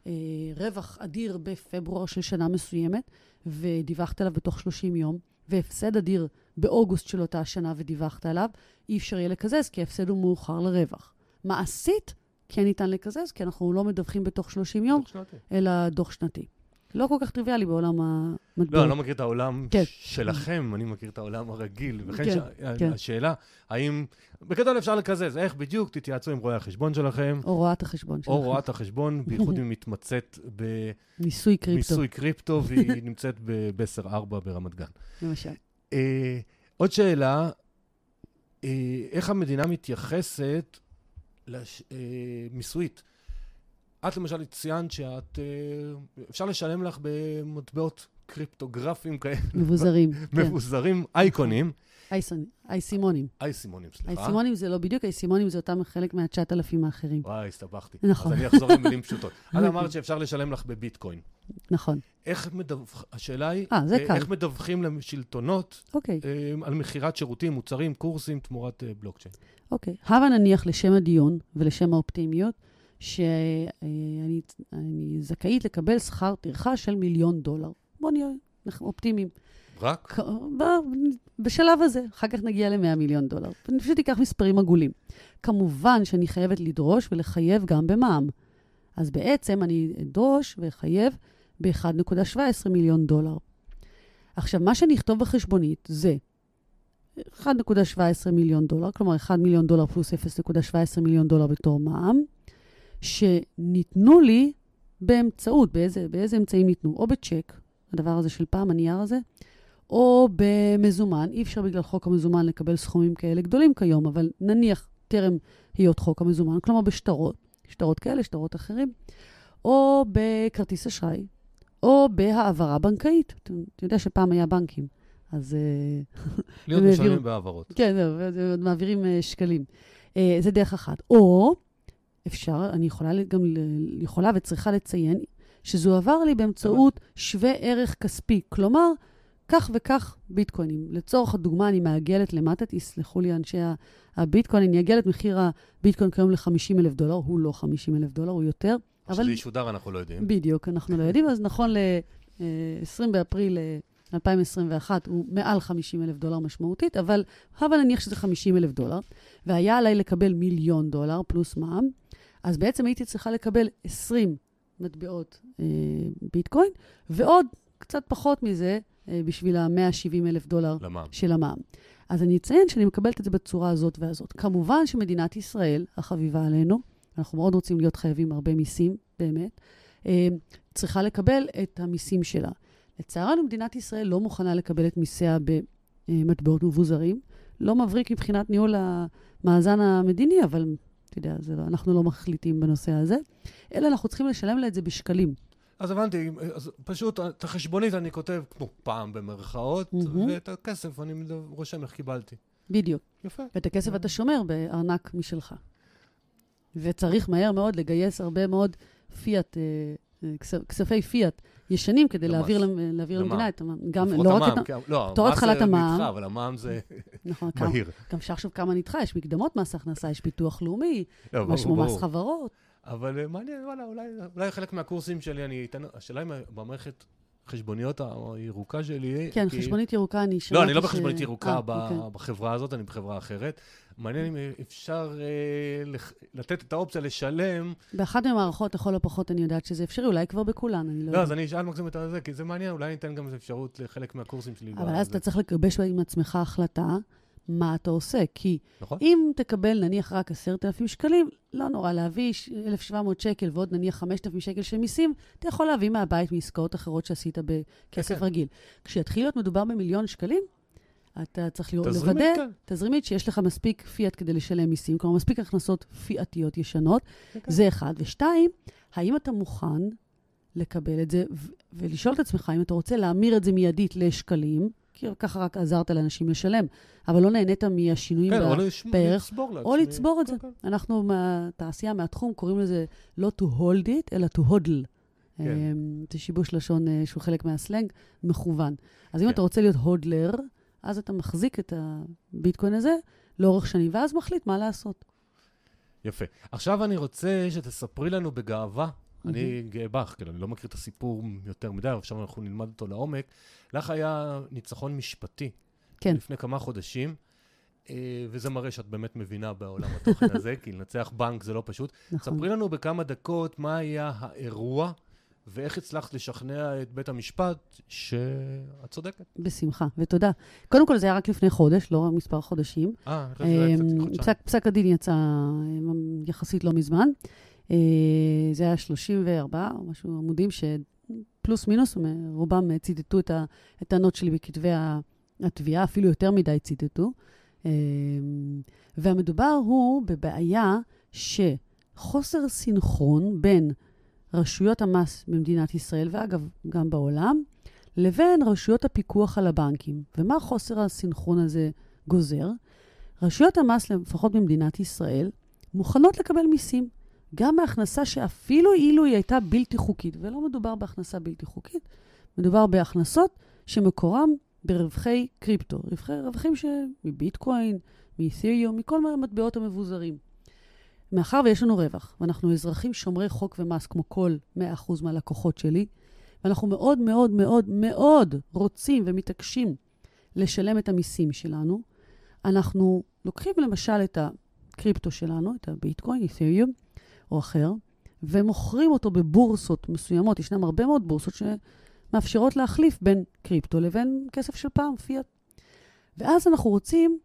[SPEAKER 2] אה, רווח אדיר בפברואר של שנה מסוימת, ודיווחת עליו בתוך 30 יום, והפסד אדיר באוגוסט של אותה שנה ודיווחת עליו, אי אפשר יהיה לקזז, כי ההפסד הוא מאוחר לרווח. מעשית, כן ניתן לקזז, כי אנחנו לא מדווחים בתוך 30 יום,
[SPEAKER 1] דוח.
[SPEAKER 2] אלא דוח שנתי. לא כל כך טריוויאלי בעולם המטבעות.
[SPEAKER 1] לא, אני לא מכיר את העולם
[SPEAKER 2] כן.
[SPEAKER 1] שלכם, אני מכיר את העולם הרגיל. וכן
[SPEAKER 2] כן,
[SPEAKER 1] ש-
[SPEAKER 2] כן.
[SPEAKER 1] השאלה, האם, בגדול אפשר לקזז, איך בדיוק תתייעצו עם רואי החשבון שלכם,
[SPEAKER 2] או רואת החשבון שלך.
[SPEAKER 1] או רואת החשבון, בייחוד אם היא מתמצאת
[SPEAKER 2] מיסוי קריפטו,
[SPEAKER 1] במיסוי קריפטו, והיא נמצאת ב-10-4 ברמת גן.
[SPEAKER 2] למשל.
[SPEAKER 1] אה, עוד שאלה, אה, איך המדינה מתייחסת לש, אה, מיסויית? את למשל ציינת שאת, אה, אפשר לשלם לך במטבעות קריפטוגרפיים כאלה,
[SPEAKER 2] מבוזרים. כן.
[SPEAKER 1] מבוזרים, אייקונים,
[SPEAKER 2] אייסון- אייסימונים.
[SPEAKER 1] אייסימונים, סליחה.
[SPEAKER 2] אייסימונים זה לא בדיוק, אייסימונים זה אותם חלק מה-9,000 האחרים.
[SPEAKER 1] וואי, הסתבכתי.
[SPEAKER 2] נכון.
[SPEAKER 1] אז אני אחזור למילים פשוטות. את אמרת שאפשר לשלם לך בביטקוין.
[SPEAKER 2] נכון.
[SPEAKER 1] איך מדווח... השאלה היא,
[SPEAKER 2] אה, זה
[SPEAKER 1] אה,
[SPEAKER 2] קל.
[SPEAKER 1] איך מדווחים לשלטונות
[SPEAKER 2] אוקיי,
[SPEAKER 1] על מכירת שירותים, מוצרים, קורסים תמורת בלוקצ'יין?
[SPEAKER 2] אוקיי. הבה נניח לשם הדיון ולשם האופטימיות, שאני אני זכאית לקבל שכר טרחה של מיליון דולר. בואו נהיה אנחנו אופטימיים.
[SPEAKER 1] רק?
[SPEAKER 2] ב- בשלב הזה, אחר כך נגיע ל-100 מיליון דולר. אני פשוט אקח מספרים עגולים. כמובן שאני חייבת לדרוש ולחייב גם במע"מ. אז בעצם אני אדרוש ואחייב ב-1.17 מיליון דולר. עכשיו, מה שאני אכתוב בחשבונית זה 1.17 מיליון דולר, כלומר 1 מיליון דולר פלוס 0.17 מיליון דולר בתור מע"מ, שניתנו לי באמצעות, באיזה, באיזה אמצעים ניתנו? או בצ'ק, הדבר הזה של פעם, הנייר הזה, או במזומן. אי אפשר בגלל חוק המזומן לקבל סכומים כאלה גדולים כיום, אבל נניח טרם היות חוק המזומן, כלומר בשטרות, שטרות כאלה, שטרות אחרים, או בכרטיס אשראי, או בהעברה בנקאית. אתה אתה יודע שפעם היה בנקים, אז... אה,
[SPEAKER 1] להיות משלמים בהעברות.
[SPEAKER 2] כן, מעבירים אה, שקלים. אה, זה דרך אחת. או אפשר, אני יכולה גם, יכולה וצריכה לציין, שזה הועבר לי באמצעות שווה ערך כספי. כלומר, כך וכך ביטקוינים. לצורך הדוגמה, אני מעגלת למטה, תסלחו לי אנשי הביטקוין, אני אעגל את מחיר הביטקוין כיום ל-50 אלף דולר, הוא לא 50 אלף דולר, הוא יותר. אבל
[SPEAKER 1] שזה ישודר אנחנו לא יודעים.
[SPEAKER 2] בדיוק, אנחנו לא יודעים, אז נכון ל-20 באפריל אה, 2021 הוא מעל 50 אלף דולר משמעותית, אבל הבה נניח שזה 50 אלף דולר, והיה עליי לקבל מיליון דולר פלוס מע"מ, אז בעצם הייתי צריכה לקבל 20 מטבעות אה, ביטקוין, ועוד קצת פחות מזה אה, בשביל ה-170 אלף דולר
[SPEAKER 1] למע"מ.
[SPEAKER 2] של המע"מ. אז אני אציין שאני מקבלת את זה בצורה הזאת והזאת. כמובן שמדינת ישראל, החביבה עלינו, אנחנו מאוד רוצים להיות חייבים הרבה מיסים, באמת, אה, צריכה לקבל את המיסים שלה. לצערנו, מדינת ישראל לא מוכנה לקבל את מיסיה במטבעות מבוזרים. לא מבריק מבחינת ניהול המאזן המדיני, אבל אתה יודע, לא, אנחנו לא מחליטים בנושא הזה, אלא אנחנו צריכים לשלם לה את זה בשקלים.
[SPEAKER 1] אז הבנתי, אז פשוט את החשבונית אני כותב כמו פעם במרכאות,
[SPEAKER 2] מהמם.
[SPEAKER 1] ואת הכסף אני רושם איך קיבלתי.
[SPEAKER 2] בדיוק.
[SPEAKER 1] יפה.
[SPEAKER 2] ואת הכסף אתה שומר בארנק משלך. וצריך מהר מאוד לגייס הרבה מאוד פיאט, אה, אה, כס- כספי פיאט ישנים כדי. להעביר, להעביר
[SPEAKER 1] למע"מ.
[SPEAKER 2] למדינה את המע"מ. גם, לא רק
[SPEAKER 1] המע"מ,
[SPEAKER 2] את ה...
[SPEAKER 1] כן, לא,
[SPEAKER 2] תור
[SPEAKER 1] המס
[SPEAKER 2] התחלת
[SPEAKER 1] זה
[SPEAKER 2] המע"מ.
[SPEAKER 1] נדחה, אבל המע"מ זה
[SPEAKER 2] נכון, כמה-
[SPEAKER 1] מהיר.
[SPEAKER 2] גם אפשר לחשוב כמה נדחה, יש מקדמות מס הכנסה, יש ביטוח לאומי,
[SPEAKER 1] לא,
[SPEAKER 2] משהו מס. חברות.
[SPEAKER 1] אבל אה, מעניין, וואלה, אולי, אולי חלק מהקורסים שלי אני אתן, השאלה אם במערכת חשבוניות הירוקה שלי...
[SPEAKER 2] כן,
[SPEAKER 1] כי-
[SPEAKER 2] חשבונית ירוקה, אני שמעתי
[SPEAKER 1] לא, אני לא
[SPEAKER 2] ש-
[SPEAKER 1] בחשבונית ירוקה
[SPEAKER 2] אה,
[SPEAKER 1] ב-
[SPEAKER 2] אוקיי.
[SPEAKER 1] בחברה הזאת, אני בחברה אחרת. מעניין אם אפשר אה, לח- לתת את האופציה לשלם.
[SPEAKER 2] באחת מהמערכות, לכל הפחות, אני יודעת שזה אפשרי, אולי כבר בכולן, אני לא
[SPEAKER 1] לא,
[SPEAKER 2] יודעת.
[SPEAKER 1] אז אני אשאל מקסימום את זה, כי זה מעניין, אולי ניתן גם איזו אפשרות לחלק מהקורסים שלי.
[SPEAKER 2] אבל. אז אתה צריך לגבש עם עצמך החלטה מה אתה עושה. כי
[SPEAKER 1] נכון?
[SPEAKER 2] אם תקבל נניח רק 10,000 שקלים, לא נורא, להביא ש- 1,700 שקל ועוד נניח 5,000 שקל של מיסים, אתה יכול להביא מהבית מעסקאות אחרות שעשית בכסף
[SPEAKER 1] כן.
[SPEAKER 2] רגיל. כשיתחיל להיות מדובר במיליון שקלים, אתה צריך לוודא,
[SPEAKER 1] כן.
[SPEAKER 2] תזרימית, שיש לך מספיק פיאט כדי לשלם מיסים, כלומר, מספיק הכנסות פיאטיות ישנות.
[SPEAKER 1] כן.
[SPEAKER 2] זה אחד. ושתיים, האם אתה מוכן לקבל את זה ו- ולשאול את עצמך אם אתה רוצה להמיר את זה מיידית לשקלים, כי ככה רק עזרת לאנשים לשלם, אבל לא נהנית מהשינויים
[SPEAKER 1] כן, או
[SPEAKER 2] בערך,
[SPEAKER 1] לצבור לעצמי.
[SPEAKER 2] או לצבור את
[SPEAKER 1] כן,
[SPEAKER 2] זה.
[SPEAKER 1] כן.
[SPEAKER 2] אנחנו מהתעשייה, מהתחום, קוראים לזה לא to hold it, אלא to hodl.
[SPEAKER 1] כן.
[SPEAKER 2] אמ, זה שיבוש לשון אה, שהוא חלק מהסלנג, מכוון. אז אם
[SPEAKER 1] כן.
[SPEAKER 2] אתה רוצה להיות הודלר, אז אתה מחזיק את הביטקוין הזה לאורך שנים, ואז מחליט מה לעשות.
[SPEAKER 1] יפה. עכשיו אני רוצה שתספרי לנו בגאווה, אני גאה בך, כאילו, אני לא מכיר את הסיפור יותר מדי, אבל עכשיו אנחנו נלמד אותו לעומק. לך היה ניצחון משפטי.
[SPEAKER 2] כן.
[SPEAKER 1] לפני כמה חודשים, אה, וזה מראה שאת באמת מבינה בעולם התוכן הזה, כי לנצח בנק זה לא פשוט.
[SPEAKER 2] נכון.
[SPEAKER 1] ספרי לנו בכמה דקות מה היה האירוע, ואיך הצלחת לשכנע את בית המשפט שאת צודקת.
[SPEAKER 2] בשמחה, ותודה. קודם כל, זה היה רק לפני חודש, לא מספר חודשים.
[SPEAKER 1] אה, אני חושב שזה היה קצת
[SPEAKER 2] אמ,
[SPEAKER 1] חודשיים.
[SPEAKER 2] פסק, הדין יצא אמ, יחסית לא מזמן. אה, זה היה 34 או משהו עמודים שפלוס מינוס, רובם אה, ציטטו את הטענות שלי בכתבי התביעה, אפילו יותר מדי ציטטו. אמ, והמדובר הוא בבעיה שחוסר סינכרון בין רשויות המס במדינת ישראל, ואגב, גם בעולם, לבין רשויות הפיקוח על הבנקים. ומה חוסר הסינכרון הזה גוזר? רשויות המס, לפחות במדינת ישראל, מוכנות לקבל מיסים, גם מהכנסה שאפילו אילו היא הייתה בלתי חוקית, ולא מדובר בהכנסה בלתי חוקית, מדובר בהכנסות שמקורם ברווחי קריפטו, רווחי, רווחים ש... מביטקוין, מאת'ריום, מכל המטבעות המבוזרים. מאחר ויש לנו רווח, ואנחנו אזרחים שומרי חוק ומס, כמו כל 100% מהלקוחות שלי, ואנחנו מאוד מאוד מאוד מאוד רוצים ומתעקשים לשלם את המיסים שלנו, אנחנו לוקחים למשל את הקריפטו שלנו, את הביטקוין, אית'ריום או אחר, ומוכרים אותו בבורסות מסוימות. ישנן הרבה מאוד בורסות שמאפשרות להחליף בין קריפטו לבין כסף של פעם, פיאט. ואז אנחנו רוצים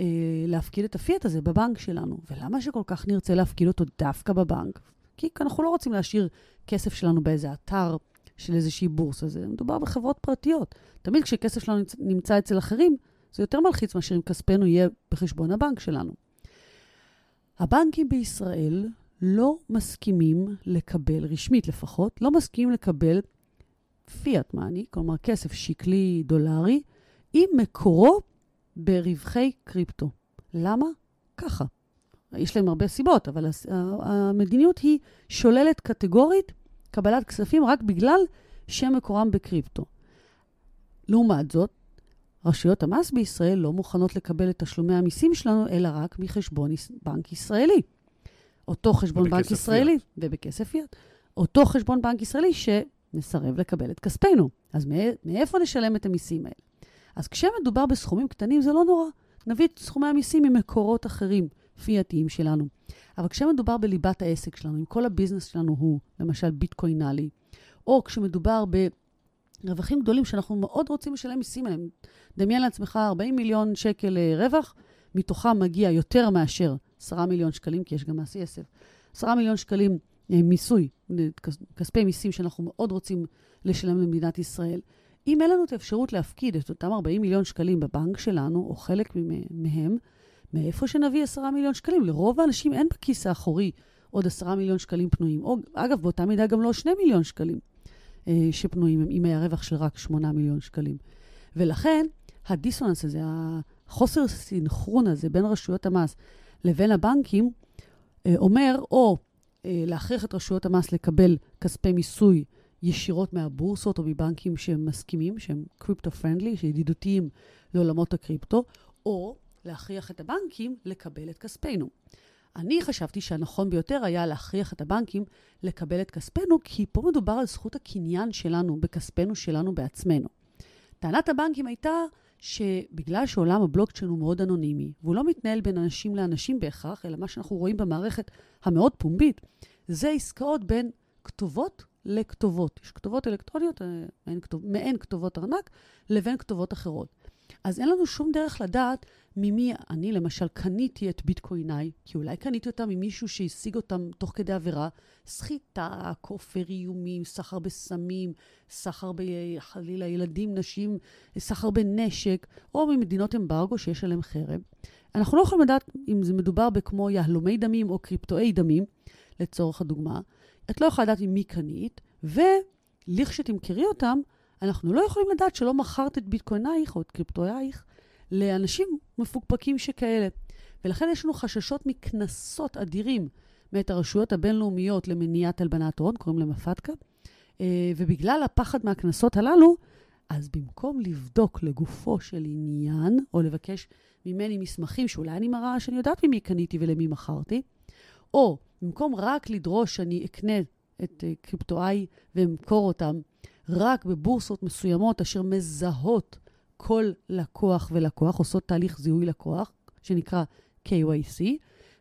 [SPEAKER 2] אה, להפקיד את הפיאט הזה בבנק שלנו. ולמה שכל כך נרצה להפקיד אותו דווקא בבנק? כי אנחנו לא רוצים להשאיר כסף שלנו באיזה אתר של איזושהי בורסה. זה מדובר בחברות פרטיות. תמיד כשכסף שלנו נמצ- נמצא אצל אחרים, זה יותר מלחיץ מאשר אם כספנו יהיה בחשבון הבנק שלנו. הבנקים בישראל לא מסכימים לקבל, רשמית לפחות, לא מסכימים לקבל פיאט מאני, כלומר כסף שקלי דולרי, עם מקורו ברווחי קריפטו. למה? ככה. יש להם הרבה סיבות, אבל המדיניות היא שוללת קטגורית קבלת כספים רק בגלל שמקורם בקריפטו. לעומת זאת, רשויות המס בישראל לא מוכנות לקבל את תשלומי המיסים שלנו, אלא רק מחשבון בנק ישראלי. אותו חשבון בנק ישראלי, ובכסף פיאט. אותו חשבון בנק ישראלי שמסרב לקבל את כספנו. אז מא- מאיפה נשלם את המיסים האלה? אז כשמדובר בסכומים קטנים זה לא נורא. נביא את סכומי המיסים ממקורות אחרים, פיאטיים שלנו. אבל כשמדובר בליבת העסק שלנו, אם כל הביזנס שלנו הוא למשל ביטקוינלי, או כשמדובר ברווחים גדולים שאנחנו מאוד רוצים לשלם מיסים עליהם, דמיין לעצמך 40 מיליון שקל אה, רווח, מתוכם מגיע יותר מאשר 10 מיליון שקלים, כי יש גם מס יסף. 10 מיליון שקלים אה, מיסוי, כס- כספי מיסים שאנחנו מאוד רוצים לשלם למדינת ישראל. אם אין לנו את האפשרות להפקיד את אותם 40 מיליון שקלים בבנק שלנו, או חלק מהם, מאיפה שנביא 10 מיליון שקלים? לרוב האנשים אין בכיס האחורי עוד 10 מיליון שקלים פנויים. או, אגב, באותה מידה גם לא 2 מיליון שקלים אה, שפנויים, אם היה רווח של רק 8 מיליון שקלים. ולכן, הדיסוננס הזה, החוסר סינכרון הזה בין רשויות המס לבין הבנקים, אה, אומר או אה, להכריח את רשויות המס לקבל כספי מיסוי ישירות מהבורסות או מבנקים שהם מסכימים, שהם קריפטו-friendly, שידידותיים לעולמות הקריפטו, או להכריח את הבנקים לקבל את כספנו. אני חשבתי שהנכון ביותר היה להכריח את הבנקים לקבל את כספנו, כי פה מדובר על זכות הקניין שלנו, בכספנו שלנו בעצמנו. טענת הבנקים הייתה שבגלל שעולם הבלוקצ'יין הוא מאוד אנונימי, והוא לא מתנהל בין אנשים לאנשים בהכרח, אלא מה שאנחנו רואים במערכת המאוד פומבית, זה עסקאות בין כתובות לכתובות. יש כתובות אלקטרוניות, אה, מעין, כתוב, מעין כתובות ארנק, לבין כתובות אחרות. אז אין לנו שום דרך לדעת ממי, אני למשל קניתי את ביטקויניי, כי אולי קניתי אותם ממישהו שהשיג אותם תוך כדי עבירה, סחיטה, כופר איומים, סחר בסמים, סחר בחלילה ילדים, נשים, סחר בנשק, או ממדינות אמברגו שיש עליהם חרם. אנחנו לא יכולים לדעת אם זה מדובר בכמו יהלומי דמים או קריפטואי דמים, לצורך הדוגמה. את לא יכולה לדעת עם מי קנית, ולכשתמכרי אותם, אנחנו לא יכולים לדעת שלא מכרת את ביטקוינייך או את קריפטואייך לאנשים מפוקפקים שכאלה. ולכן יש לנו חששות מקנסות אדירים מאת הרשויות הבינלאומיות למניעת הלבנת הון, קוראים להם הפתקה, אה, ובגלל הפחד מהקנסות הללו, אז במקום לבדוק לגופו של עניין, או לבקש ממני מסמכים שאולי אני מראה שאני יודעת ממי קניתי ולמי מכרתי, או במקום רק לדרוש שאני אקנה את אה, קריפטואי ואמכור אותם רק בבורסות מסוימות אשר מזהות כל לקוח ולקוח, עושות תהליך זיהוי לקוח, שנקרא KYC.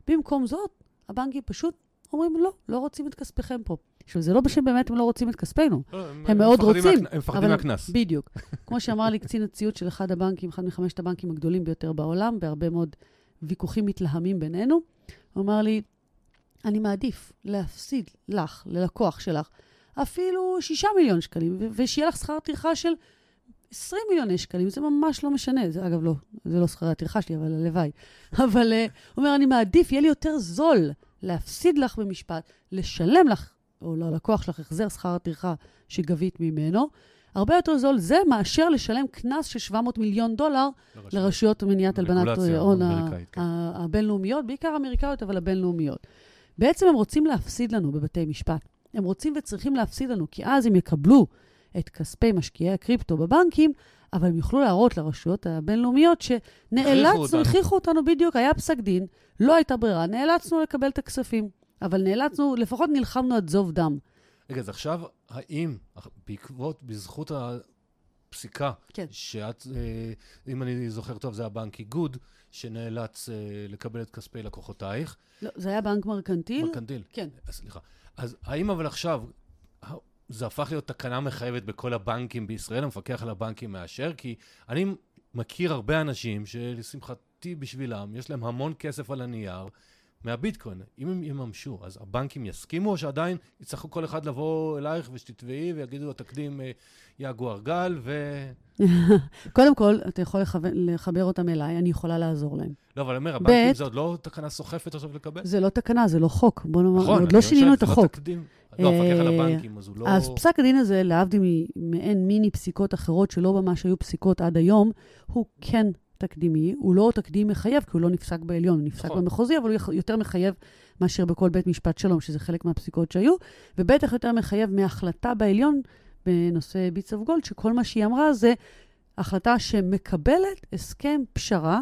[SPEAKER 2] במקום זאת, הבנקים פשוט אומרים, לא, לא רוצים את כספיכם פה. עכשיו, זה לא בשם באמת הם לא רוצים את כספנו. לא, הם, הם מאוד רוצים.
[SPEAKER 1] מה, הם מפחדים מהקנס.
[SPEAKER 2] בדיוק. כמו שאמר לי קצין הציות של אחד הבנקים, אחד מחמשת הבנקים הגדולים ביותר בעולם, בהרבה מאוד ויכוחים מתלהמים בינינו, הוא אמר לי, אני מעדיף להפסיד לך, ללקוח שלך, אפילו שישה מיליון שקלים, ושיהיה לך שכר טרחה של 20 מיליוני שקלים, זה ממש לא משנה. זה אגב לא, זה לא שכר הטרחה שלי, אבל הלוואי. אבל uh, הוא אומר, אני מעדיף, יהיה לי יותר זול להפסיד לך במשפט, לשלם לך, או ללקוח שלך, החזר שכר הטרחה שגבית ממנו. הרבה יותר זול זה מאשר לשלם קנס של 700 מיליון דולר לרשויות, לרשויות מניעת הלבנת הון כן. הבינלאומיות, בעיקר האמריקאיות, אבל הבינלאומיות. בעצם הם רוצים להפסיד לנו בבתי משפט. הם רוצים וצריכים להפסיד לנו, כי אז הם יקבלו את כספי משקיעי הקריפטו בבנקים, אבל הם יוכלו להראות לרשויות הבינלאומיות שנאלצנו, הכריחו אותנו בדיוק, היה פסק דין, לא הייתה ברירה, נאלצנו לקבל את הכספים. אבל נאלצנו, לפחות נלחמנו עד זוב דם.
[SPEAKER 1] רגע, אז עכשיו, האם בעקבות, בזכות הפסיקה, כן. שאת, אה, אם אני זוכר טוב, זה הבנק איגוד, שנאלץ אה, לקבל את כספי לקוחותייך.
[SPEAKER 2] לא, זה היה בנק מרקנטיל?
[SPEAKER 1] מרקנטיל.
[SPEAKER 2] כן.
[SPEAKER 1] סליחה. אז האם אבל עכשיו, זה הפך להיות תקנה מחייבת בכל הבנקים בישראל, המפקח על הבנקים מאשר? כי אני מכיר הרבה אנשים שלשמחתי בשבילם, יש להם המון כסף על הנייר. מהביטקוין, אם הם יממשו, אז הבנקים יסכימו, או שעדיין יצטרכו כל אחד לבוא אלייך ושתתבעי ויגידו, התקדים אה, יגואר גל, ו...
[SPEAKER 2] קודם כל, אתה יכול לחבר, לחבר אותם אליי, אני יכולה לעזור להם.
[SPEAKER 1] לא, אבל אני אומר, הבנקים זה עוד לא תקנה סוחפת עכשיו לקבל?
[SPEAKER 2] זה לא תקנה, זה לא חוק. בוא נאמר, נכון, עוד לא שינינו את החוק. תקדים.
[SPEAKER 1] לא, המפקח על אה, הבנקים, אז הוא לא...
[SPEAKER 2] אז פסק הדין הזה, להבדיל ממעין מיני פסיקות אחרות שלא ממש היו פסיקות עד היום, הוא כן תקדימי, הוא לא תקדים מחייב, כי הוא לא נפסק בעליון, הוא נפסק נכון. במחוזי, אבל הוא יותר מחייב מאשר בכל בית משפט שלום, שזה חלק מהפסיקות שהיו, ובטח יותר מחייב מהחלטה בעליון בנושא ביטס אוף גולד, שכל מה שהיא אמרה זה החלטה שמקבלת הסכם פשרה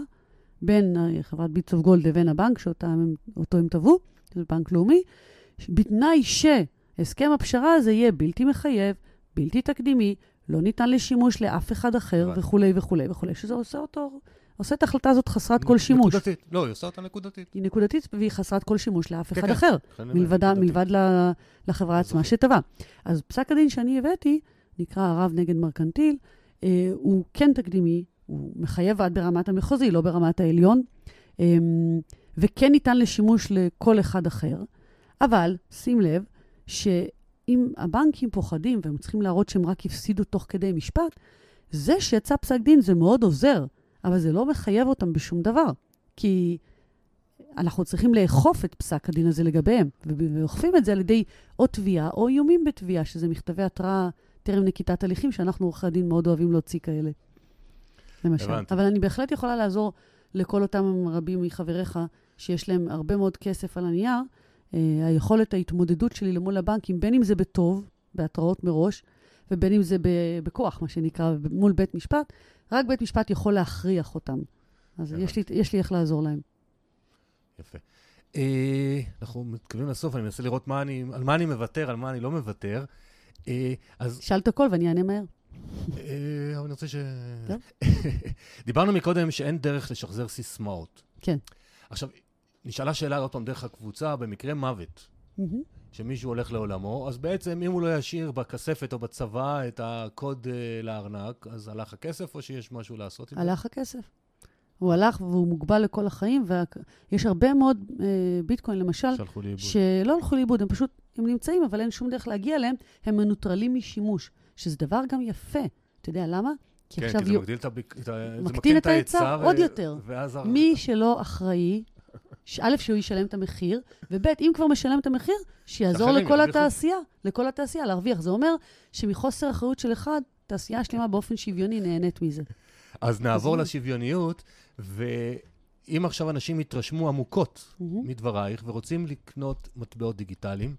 [SPEAKER 2] בין חברת ביטס אוף גולד לבין הבנק, שאותו הם תבעו, זה בנק לאומי, בתנאי שהסכם הפשרה הזה יהיה בלתי מחייב, בלתי תקדימי, לא ניתן לשימוש לאף אחד אחר וכולי וכולי וכולי, שזה עושה אותו, עושה את ההחלטה הזאת חסרת כל שימוש.
[SPEAKER 1] נקודתית. לא, היא עושה אותה נקודתית.
[SPEAKER 2] היא נקודתית והיא חסרת כל שימוש לאף כן, אחד כן. אחר, מלבד, מלבד לחברה עצמה שטבע. אז פסק הדין שאני הבאתי, נקרא הרב נגד מרקנטיל, אה, הוא כן תקדימי, הוא מחייב עד ברמת המחוזי, לא ברמת העליון, אה, וכן ניתן לשימוש לכל אחד אחר. אבל, שים לב, ש... אם הבנקים פוחדים והם צריכים להראות שהם רק הפסידו תוך כדי משפט, זה שיצא פסק דין זה מאוד עוזר, אבל זה לא מחייב אותם בשום דבר. כי אנחנו צריכים לאכוף את פסק הדין הזה לגביהם, ואוכפים את זה על ידי או תביעה או איומים בתביעה, שזה מכתבי התראה טרם נקיטת הליכים, שאנחנו עורכי הדין מאוד אוהבים להוציא כאלה, למשל. הבנתי. אבל אני בהחלט יכולה לעזור לכל אותם רבים מחבריך, שיש להם הרבה מאוד כסף על הנייר, היכולת ההתמודדות שלי למול הבנקים, בין אם זה בטוב, בהתראות מראש, ובין אם זה בכוח, מה שנקרא, מול בית משפט, רק בית משפט יכול להכריח אותם. אז יש לי, יש לי איך לעזור להם.
[SPEAKER 1] יפה. אה, אנחנו מתכוונים לסוף, אני מנסה לראות מה אני, על מה אני מוותר, על מה אני לא מוותר.
[SPEAKER 2] אה, אז... שאל את הכל ואני אענה מהר.
[SPEAKER 1] אה, אבל אני רוצה ש... דיברנו מקודם שאין דרך לשחזר סיסמאות.
[SPEAKER 2] כן.
[SPEAKER 1] עכשיו, נשאלה שאלה עוד פעם דרך הקבוצה, במקרה מוות, mm-hmm. שמישהו הולך לעולמו, אז בעצם אם הוא לא ישאיר בכספת או בצבא את הקוד אה, לארנק, אז הלך הכסף או שיש משהו לעשות עם זה?
[SPEAKER 2] הלך הכסף. הוא הלך והוא מוגבל לכל החיים, ויש הרבה מאוד אה, ביטקוין, למשל,
[SPEAKER 1] שהלכו לאיבוד.
[SPEAKER 2] שלא הלכו לאיבוד, הם פשוט, הם נמצאים, אבל אין שום דרך להגיע אליהם, הם מנוטרלים משימוש, שזה דבר גם יפה. אתה יודע למה?
[SPEAKER 1] כי כן, כי זה מגדיל את, הביק... את ה...
[SPEAKER 2] מקטין את ההיצע
[SPEAKER 1] ו...
[SPEAKER 2] עוד יותר.
[SPEAKER 1] ואז...
[SPEAKER 2] מי שלא אחראי, א', שהוא ישלם את המחיר, וב', אם כבר משלם את המחיר, שיעזור לכל התעשייה, לכל התעשייה להרוויח. זה אומר שמחוסר אחריות של אחד, תעשייה שלמה באופן שוויוני נהנית מזה.
[SPEAKER 1] אז נעבור לשוויוניות, ואם עכשיו אנשים יתרשמו עמוקות mm-hmm. מדברייך ורוצים לקנות מטבעות דיגיטליים,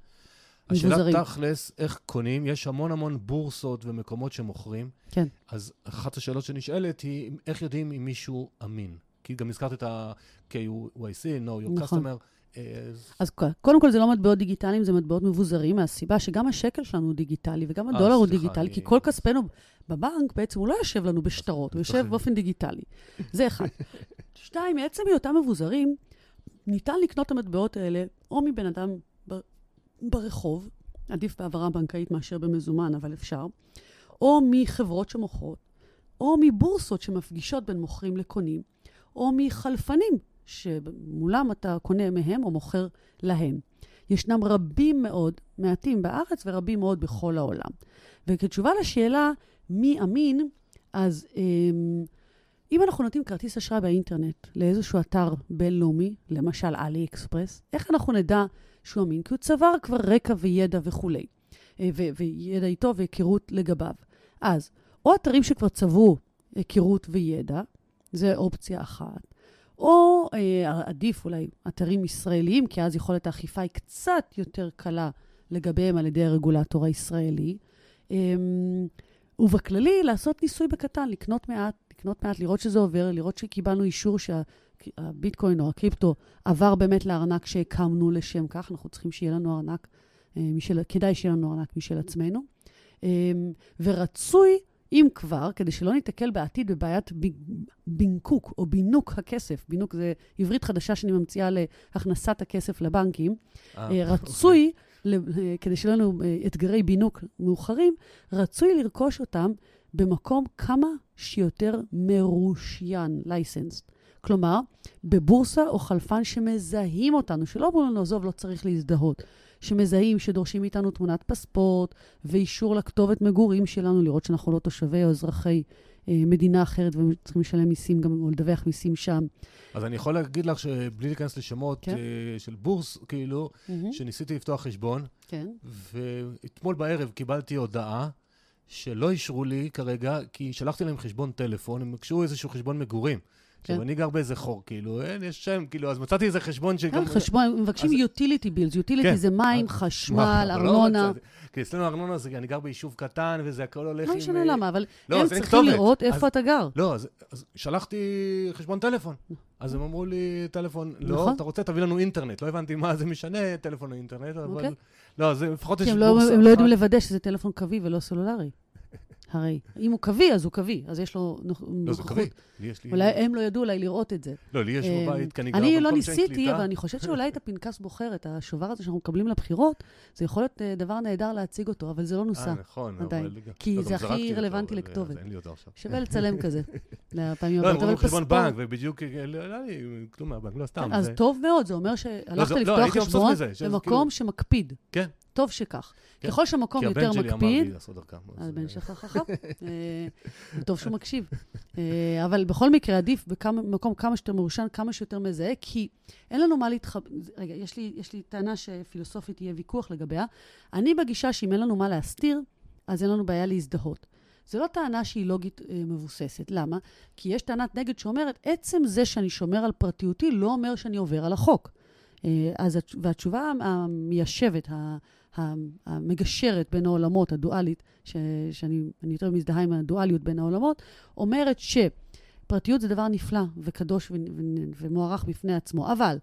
[SPEAKER 1] השאלה תכלס, איך קונים, יש המון המון בורסות ומקומות שמוכרים.
[SPEAKER 2] כן.
[SPEAKER 1] אז אחת השאלות שנשאלת היא, איך יודעים אם מישהו אמין? כי גם הזכרת את ה-KYC, know your נכון. customer.
[SPEAKER 2] אז קודם כל זה לא מטבעות דיגיטליים, זה מטבעות מבוזרים, מהסיבה שגם השקל שלנו הוא דיגיטלי וגם הדולר הוא דיגיטלי, כי כל כספנו בבנק בעצם הוא לא יושב לנו בשטרות, הוא יושב באופן דיגיטלי. זה אחד. שתיים, מעצם היותם מבוזרים, ניתן לקנות את המטבעות האלה או מבן אדם ברחוב, עדיף בהעברה בנקאית מאשר במזומן, אבל אפשר, או מחברות שמוכרות, או מבורסות שמפגישות בין מוכרים לקונים, או מחלפנים שמולם אתה קונה מהם או מוכר להם. ישנם רבים מאוד, מעטים בארץ ורבים מאוד בכל העולם. וכתשובה לשאלה מי אמין, אז אמ, אם אנחנו נותנים כרטיס אשראי באינטרנט לאיזשהו אתר בינלאומי, למשל עלי אקספרס, איך אנחנו נדע שהוא אמין? כי הוא צבר כבר רקע וידע וכולי, אה, ו- וידע איתו והיכרות לגביו. אז, או אתרים שכבר צברו היכרות וידע, זה אופציה אחת. או אה, עדיף אולי אתרים ישראליים, כי אז יכולת האכיפה היא קצת יותר קלה לגביהם על ידי הרגולטור הישראלי. אה, ובכללי, לעשות ניסוי בקטן, לקנות מעט, לקנות מעט, לראות שזה עובר, לראות שקיבלנו אישור שהביטקוין או הקריפטו עבר באמת לארנק שהקמנו לשם כך. אנחנו צריכים שיהיה לנו ארנק, אה, משל, כדאי שיהיה לנו ארנק משל עצמנו. אה, ורצוי אם כבר, כדי שלא ניתקל בעתיד בבעיית בינקוק או בינוק הכסף, בינוק זה עברית חדשה שאני ממציאה להכנסת הכסף לבנקים, אה, אה רצוי, אוקיי. כדי שיהיו לנו אה, אתגרי בינוק מאוחרים, רצוי לרכוש אותם במקום כמה שיותר מרושיין, לייסנס. כלומר, בבורסה או חלפן שמזהים אותנו, שלא אומרים לנו, עזוב, לא צריך להזדהות. שמזהים, שדורשים מאיתנו תמונת פספורט ואישור לכתובת מגורים שלנו, לראות שאנחנו לא תושבי או אזרחי אה, מדינה אחרת וצריכים לשלם מיסים גם, או לדווח מיסים שם.
[SPEAKER 1] אז אני יכול להגיד לך שבלי להיכנס לשמות כן? אה, של בורס, כאילו, mm-hmm. שניסיתי לפתוח חשבון,
[SPEAKER 2] כן.
[SPEAKER 1] ואתמול בערב קיבלתי הודעה שלא אישרו לי כרגע, כי שלחתי להם חשבון טלפון, הם ביקשו איזשהו חשבון מגורים. עכשיו, כן. אני גר באיזה חור, כאילו, אין, יש שם, כאילו, אז מצאתי איזה חשבון שגם...
[SPEAKER 2] כן, חשבון, מבקשים utility bills, utility זה מים, חשמל, לא ארנונה.
[SPEAKER 1] כי אצלנו ארנונה זה, אני גר ביישוב קטן, וזה הכל הולך עם...
[SPEAKER 2] לא משנה למה, אבל לא, הם צריכים לראות איפה אתה גר.
[SPEAKER 1] לא, אז שלחתי חשבון טלפון. אז הם אמרו לי, טלפון, לא, נכון. אתה רוצה, תביא לנו אינטרנט. לא הבנתי מה זה משנה, טלפון או אינטרנט, אבל... אוקיי. לא, זה לפחות יש
[SPEAKER 2] בורסה. כי הם לא יודעים לוודא שזה טלפון קווי ולא סלולרי. הרי אם הוא קווי, אז הוא קווי, אז יש לו נוכחות.
[SPEAKER 1] לא, זה קווי.
[SPEAKER 2] אולי הם לא ידעו אולי לראות את זה.
[SPEAKER 1] לא, לי יש אה, בבית, כי אני גר
[SPEAKER 2] במקום שאין קליטה. אני לא ניסיתי, אבל אני חושבת שאולי את הפנקס בוחרת, השובר הזה שאנחנו מקבלים לבחירות, זה יכול להיות אה, דבר נהדר להציג אותו, אבל זה לא נוסע. אה,
[SPEAKER 1] נכון.
[SPEAKER 2] עדיין. כי לא, זה הכי רלוונטי לכתובת.
[SPEAKER 1] אין לי אותו עכשיו.
[SPEAKER 2] שווה לצלם כזה, לפעמים
[SPEAKER 1] הבאות. לא, הם אומרים חשבון בנק, ובדיוק, לא היה לי כלום מהבנק, לא סתם.
[SPEAKER 2] אז טוב מאוד, זה אומר שהלכת לפתוח חשבון במקום כאילו- שמקפיד.
[SPEAKER 1] כן.
[SPEAKER 2] טוב שכך. כן. ככל שהמקום יותר מקפיד...
[SPEAKER 1] כי הבן שלי אמר לי לעשות דרכם.
[SPEAKER 2] הבן שלך חכם. טוב שהוא מקשיב. אה, אבל בכל מקרה, עדיף במקום כמה שיותר מרושן, כמה שיותר מזהה, כי אין לנו מה להתחב... רגע, יש לי, יש לי טענה שפילוסופית יהיה ויכוח לגביה. אני בגישה שאם אין לנו מה להסתיר, אז אין לנו בעיה להזדהות. זו לא טענה שהיא לוגית אה, מבוססת. למה? כי יש טענת נגד שאומרת, עצם זה שאני שומר על פרטיותי לא אומר שאני עובר על החוק. אה, אז, והתשובה המיישבת, המגשרת בין העולמות, הדואלית, ש, שאני יותר מזדהה עם הדואליות בין העולמות, אומרת שפרטיות זה דבר נפלא וקדוש ו, ו, ומוערך בפני עצמו. אבל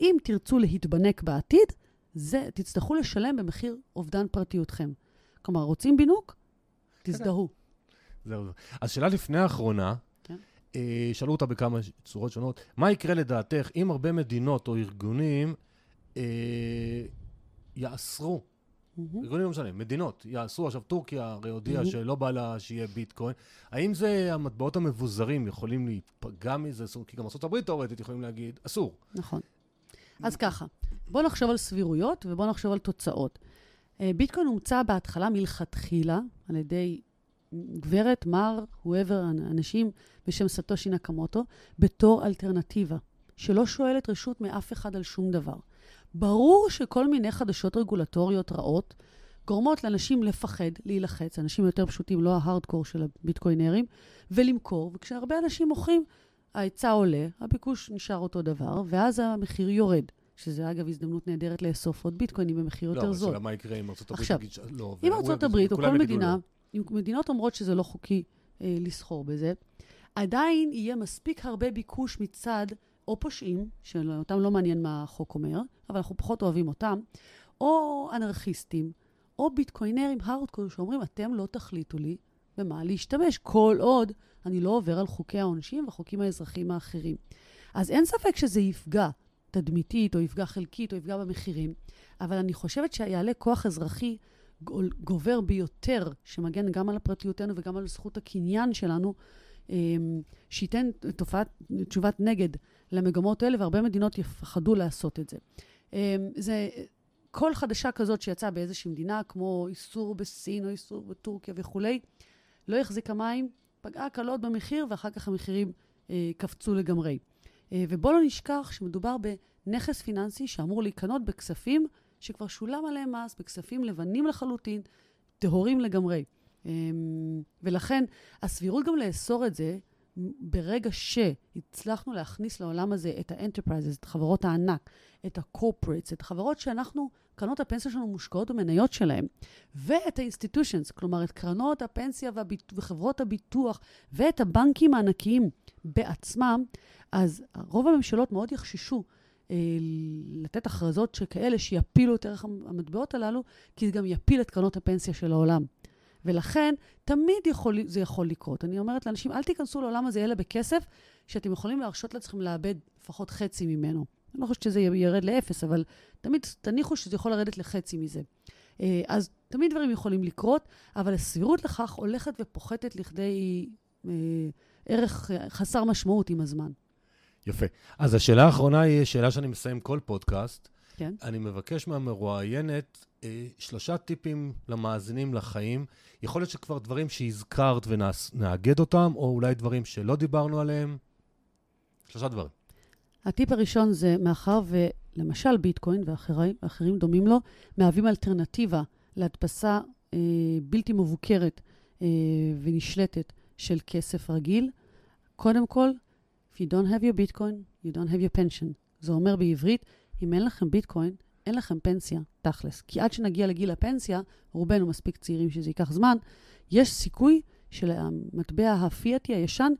[SPEAKER 2] אם תרצו להתבנק בעתיד, זה, תצטרכו לשלם במחיר אובדן פרטיותכם. כלומר, רוצים בינוק? תזדהו.
[SPEAKER 1] זהו. אז שאלה לפני האחרונה, כן. אה, שאלו אותה בכמה צורות שונות, מה יקרה לדעתך אם הרבה מדינות או ארגונים אה, יאסרו. ארגונים לא משנה, מדינות, יאסרו, עכשיו טורקיה הרי הודיעה
[SPEAKER 2] מהמם.
[SPEAKER 1] שלא בא לה שיהיה ביטקוין, האם זה המטבעות המבוזרים יכולים להיפגע מזה? כי גם ארה"ב תאורטית יכולים להגיד, אסור.
[SPEAKER 2] נכון. אז ככה, בואו נחשוב על סבירויות ובואו נחשוב על תוצאות. אה, ביטקוין הומצא בהתחלה מלכתחילה על ידי גברת, מר, whoever, אנשים בשם סטושי נקמוטו, בתור אלטרנטיבה, שלא שואלת רשות מאף אחד על שום דבר. ברור שכל מיני חדשות רגולטוריות רעות גורמות לאנשים לפחד, להילחץ, אנשים יותר פשוטים, לא ההארדקור של הביטקוינרים, ולמכור, וכשהרבה אנשים מוכרים, ההיצע עולה, הביקוש נשאר אותו דבר, ואז המחיר יורד. שזה אגב הזדמנות נהדרת לאסוף עוד ביטקוינים במחיר יותר
[SPEAKER 1] לא,
[SPEAKER 2] זול.
[SPEAKER 1] השאלה מה יקרה אם ארה"ב תגיד שלא.
[SPEAKER 2] אם
[SPEAKER 1] והוא-
[SPEAKER 2] ארצות הברית או כל מדינה,
[SPEAKER 1] לא.
[SPEAKER 2] אם מדינות אומרות שזה לא חוקי אה, לסחור בזה, עדיין יהיה מספיק הרבה ביקוש מצד או פושעים, שאותם לא מעניין מה החוק אומר, אבל אנחנו פחות אוהבים אותם, או אנרכיסטים, או ביטקוינרים הארדקור שאומרים, אתם לא תחליטו לי במה להשתמש, כל עוד אני לא עובר על חוקי העונשין והחוקים האזרחיים האחרים. אז אין ספק שזה יפגע תדמיתית, או יפגע חלקית, או יפגע במחירים, אבל אני חושבת שיעלה כוח אזרחי גובר ביותר, שמגן גם על פרטיותנו וגם על זכות הקניין שלנו, אמ, שייתן תופעת, תשובת נגד למגמות האלה, והרבה מדינות יפחדו לעשות את זה. אמ, זה כל חדשה כזאת שיצאה באיזושהי מדינה, כמו איסור בסין או איסור בטורקיה וכולי, לא החזיקה מים, פגעה קלות במחיר, ואחר כך המחירים אה, קפצו לגמרי. אה, ובואו לא נשכח שמדובר בנכס פיננסי שאמור להיקנות בכספים שכבר שולם עליהם מס, בכספים לבנים לחלוטין, טהורים לגמרי. אמ, ולכן הסבירות גם לאסור את זה, ברגע שהצלחנו להכניס לעולם הזה את ה-enterprises, את חברות הענק, את ה-corporates, את החברות שאנחנו, קרנות הפנסיה שלנו מושקעות במניות שלהן, ואת ה-institutions, כלומר את קרנות הפנסיה והביט... וחברות הביטוח, ואת הבנקים הענקיים בעצמם, אז רוב הממשלות מאוד יחששו אה, לתת הכרזות שכאלה שיפילו את ערך המטבעות הללו, כי זה גם יפיל את קרנות הפנסיה של העולם. ולכן, תמיד יכול, זה יכול לקרות. אני אומרת לאנשים, אל תיכנסו לעולם הזה אלא בכסף, שאתם יכולים להרשות לעצמכם לאבד לפחות חצי ממנו. אני לא חושבת שזה ירד לאפס, אבל תמיד תניחו שזה יכול לרדת לחצי מזה. אה, אז תמיד דברים יכולים לקרות, אבל הסבירות לכך הולכת ופוחתת לכדי אה, ערך חסר משמעות עם הזמן.
[SPEAKER 1] יפה. אז השאלה האחרונה היא שאלה שאני מסיים כל פודקאסט.
[SPEAKER 2] כן.
[SPEAKER 1] אני מבקש מהמרואיינת שלושה טיפים למאזינים לחיים. יכול להיות שכבר דברים שהזכרת ונאגד אותם, או אולי דברים שלא דיברנו עליהם. שלושה דברים.
[SPEAKER 2] הטיפ הראשון זה, מאחר ולמשל ביטקוין ואחרים, דומים לו, מהווים אלטרנטיבה להדפסה אה, בלתי מבוקרת אה, ונשלטת של כסף רגיל, קודם כל, if you don't have your Bitcoin, you don't have your pension. זה אומר בעברית, אם אין לכם ביטקוין, אין לכם פנסיה, תכלס. כי עד שנגיע לגיל הפנסיה, רובנו מספיק צעירים שזה ייקח זמן, יש סיכוי שלמטבע הפיאטי הישן,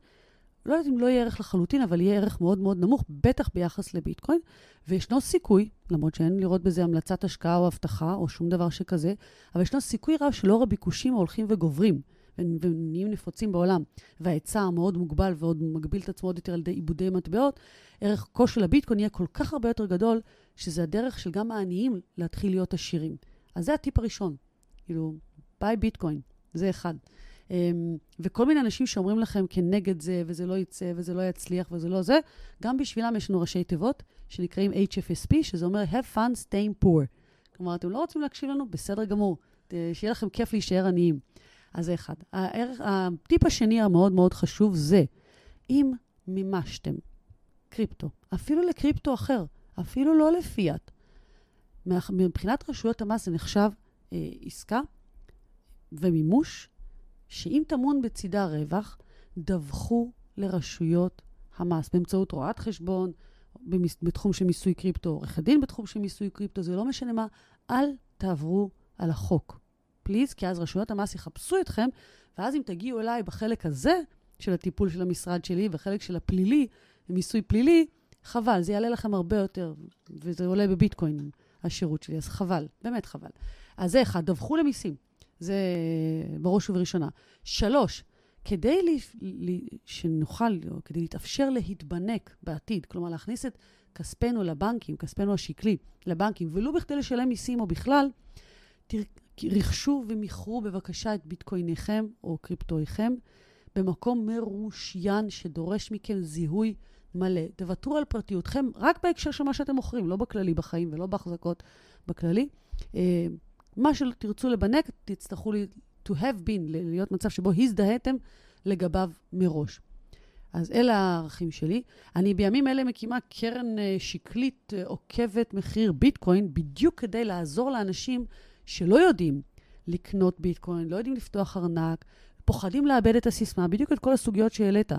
[SPEAKER 2] לא יודעת אם לא יהיה ערך לחלוטין, אבל יהיה ערך מאוד מאוד נמוך, בטח ביחס לביטקוין, וישנו סיכוי, למרות שאין לראות בזה המלצת השקעה או הבטחה או שום דבר שכזה, אבל ישנו סיכוי רב שלאור הביקושים ההולכים וגוברים, ונהיים נפוצים בעולם, וההיצע המאוד מוגבל ועוד מגביל את עצמו עוד יותר על ידי עיבודי מטבעות, ערך כה של הביטקוין יהיה כל כך הרבה יותר גדול, שזה הדרך של גם העניים להתחיל להיות עשירים. אז זה הטיפ הראשון, כאילו, ביי ביטקוין, זה אחד. Um, וכל מיני אנשים שאומרים לכם כנגד זה, וזה לא יצא, וזה לא יצליח, וזה לא זה, גם בשבילם יש לנו ראשי תיבות שנקראים HFSP, שזה אומר have fun staying poor. כלומר, אתם לא רוצים להקשיב לנו? בסדר גמור. שיהיה לכם כיף להישאר עניים. אז זה אחד. הערך, הטיפ השני המאוד מאוד חשוב זה, אם מימשתם קריפטו, אפילו לקריפטו אחר, אפילו לא לפיאט, מבחינת רשויות המס זה נחשב אה, עסקה ומימוש, שאם טמון בצידה רווח, דווחו לרשויות המס באמצעות רואת חשבון, במס, בתחום של מיסוי קריפטו, עורך הדין בתחום של מיסוי קריפטו, זה לא משנה מה, אל תעברו על החוק. פליז, כי אז רשויות המס יחפשו אתכם, ואז אם תגיעו אליי בחלק הזה של הטיפול של המשרד שלי, בחלק של הפלילי, מיסוי פלילי, חבל, זה יעלה לכם הרבה יותר, וזה עולה בביטקוין, השירות שלי, אז חבל, באמת חבל. אז זה אחד, דווחו למיסים, זה בראש ובראשונה. שלוש, כדי לי, לי, שנוכל, או כדי להתאפשר להתבנק בעתיד, כלומר להכניס את כספנו לבנקים, כספנו השקלי לבנקים, ולו בכדי לשלם מיסים או בכלל, רכשו ומכרו בבקשה את ביטקויניכם או קריפטואיכם במקום מרושיין שדורש מכם זיהוי מלא. תוותרו על פרטיותכם רק בהקשר של מה שאתם מוכרים, לא בכללי בחיים ולא בהחזקות בכללי. אה, מה שתרצו לבנק, תצטרכו to have been, להיות מצב שבו הזדהיתם לגביו מראש. אז אלה הערכים שלי. אני בימים אלה מקימה קרן אה, שקלית אה, עוקבת מחיר ביטקוין, בדיוק כדי לעזור לאנשים שלא יודעים לקנות ביטקוין, לא יודעים לפתוח ארנק, פוחדים לאבד את הסיסמה, בדיוק את כל הסוגיות שהעלית.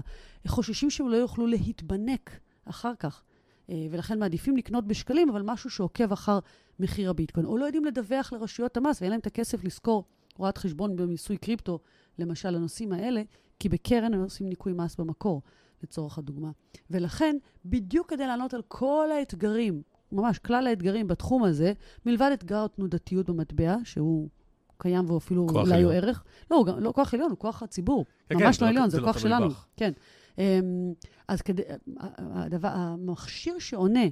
[SPEAKER 2] חוששים שהם לא יוכלו להתבנק אחר כך. אה, ולכן מעדיפים לקנות בשקלים, אבל משהו שעוקב אחר מחיר הביטקוין. או לא יודעים לדווח לרשויות המס, ואין להם את הכסף לשכור רואת חשבון במיסוי קריפטו, למשל, לנושאים האלה, כי בקרן הם עושים ניכוי מס במקור, לצורך הדוגמה. ולכן, בדיוק כדי לענות על כל האתגרים, ממש כלל האתגרים בתחום הזה, מלבד אתגר התנודתיות במטבע, שהוא קיים ואפילו אולי הוא ערך. לא, הוא גם לא כוח עליון, הוא כוח הציבור. כן, ממש כן, לא עליון, זה, זה לא כוח שלנו. בח. כן. Um, אז כדי, הדבר, המכשיר שעונה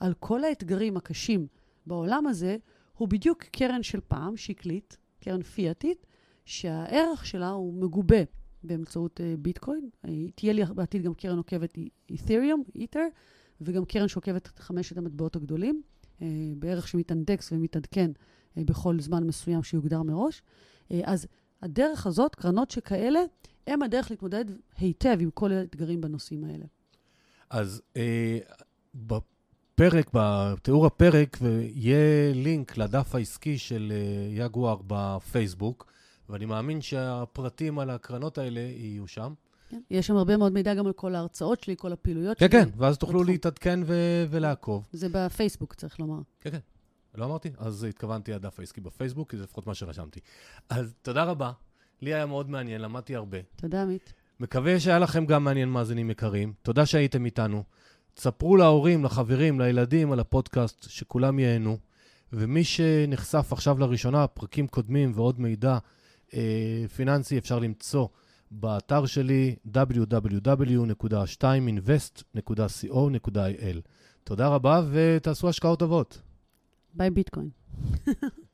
[SPEAKER 2] על כל האתגרים הקשים בעולם הזה, הוא בדיוק קרן של פעם, שקלית, קרן פיאטית, שהערך שלה הוא מגובה באמצעות uh, ביטקוין. תהיה לי בעתיד גם קרן עוקבת אית'ריום, אית'ר, וגם קרן שעוקבת את חמשת המטבעות הגדולים, uh, בערך שמתאנדקס ומתעדכן בכל זמן מסוים שיוגדר מראש. Uh, אז הדרך הזאת, קרנות שכאלה, הם הדרך להתמודד היטב עם כל האתגרים בנושאים האלה.
[SPEAKER 1] אז אה, בפרק, בתיאור הפרק, יהיה לינק לדף העסקי של אה, יגואר בפייסבוק, ואני מאמין שהפרטים על הקרנות האלה יהיו שם.
[SPEAKER 2] כן, יש שם הרבה מאוד מידע גם על כל ההרצאות שלי, כל הפעילויות
[SPEAKER 1] כן, שלי. כן, כן, ואז תוכלו להתעדכן ו- ולעקוב.
[SPEAKER 2] זה בפייסבוק, צריך לומר.
[SPEAKER 1] כן, כן. לא אמרתי? אז התכוונתי הדף העסקי בפייסבוק, כי זה לפחות מה שרשמתי. אז תודה רבה. לי היה מאוד מעניין, למדתי הרבה.
[SPEAKER 2] תודה, עמית.
[SPEAKER 1] מקווה שהיה לכם גם מעניין, מאזינים יקרים. תודה שהייתם איתנו. תספרו להורים, לחברים, לילדים על הפודקאסט, שכולם ייהנו. ומי שנחשף עכשיו לראשונה, פרקים קודמים ועוד מידע אה, פיננסי אפשר למצוא באתר שלי www.2invest.co.il. תודה רבה ותעשו השקעות טובות.
[SPEAKER 2] ביי ביטקוין.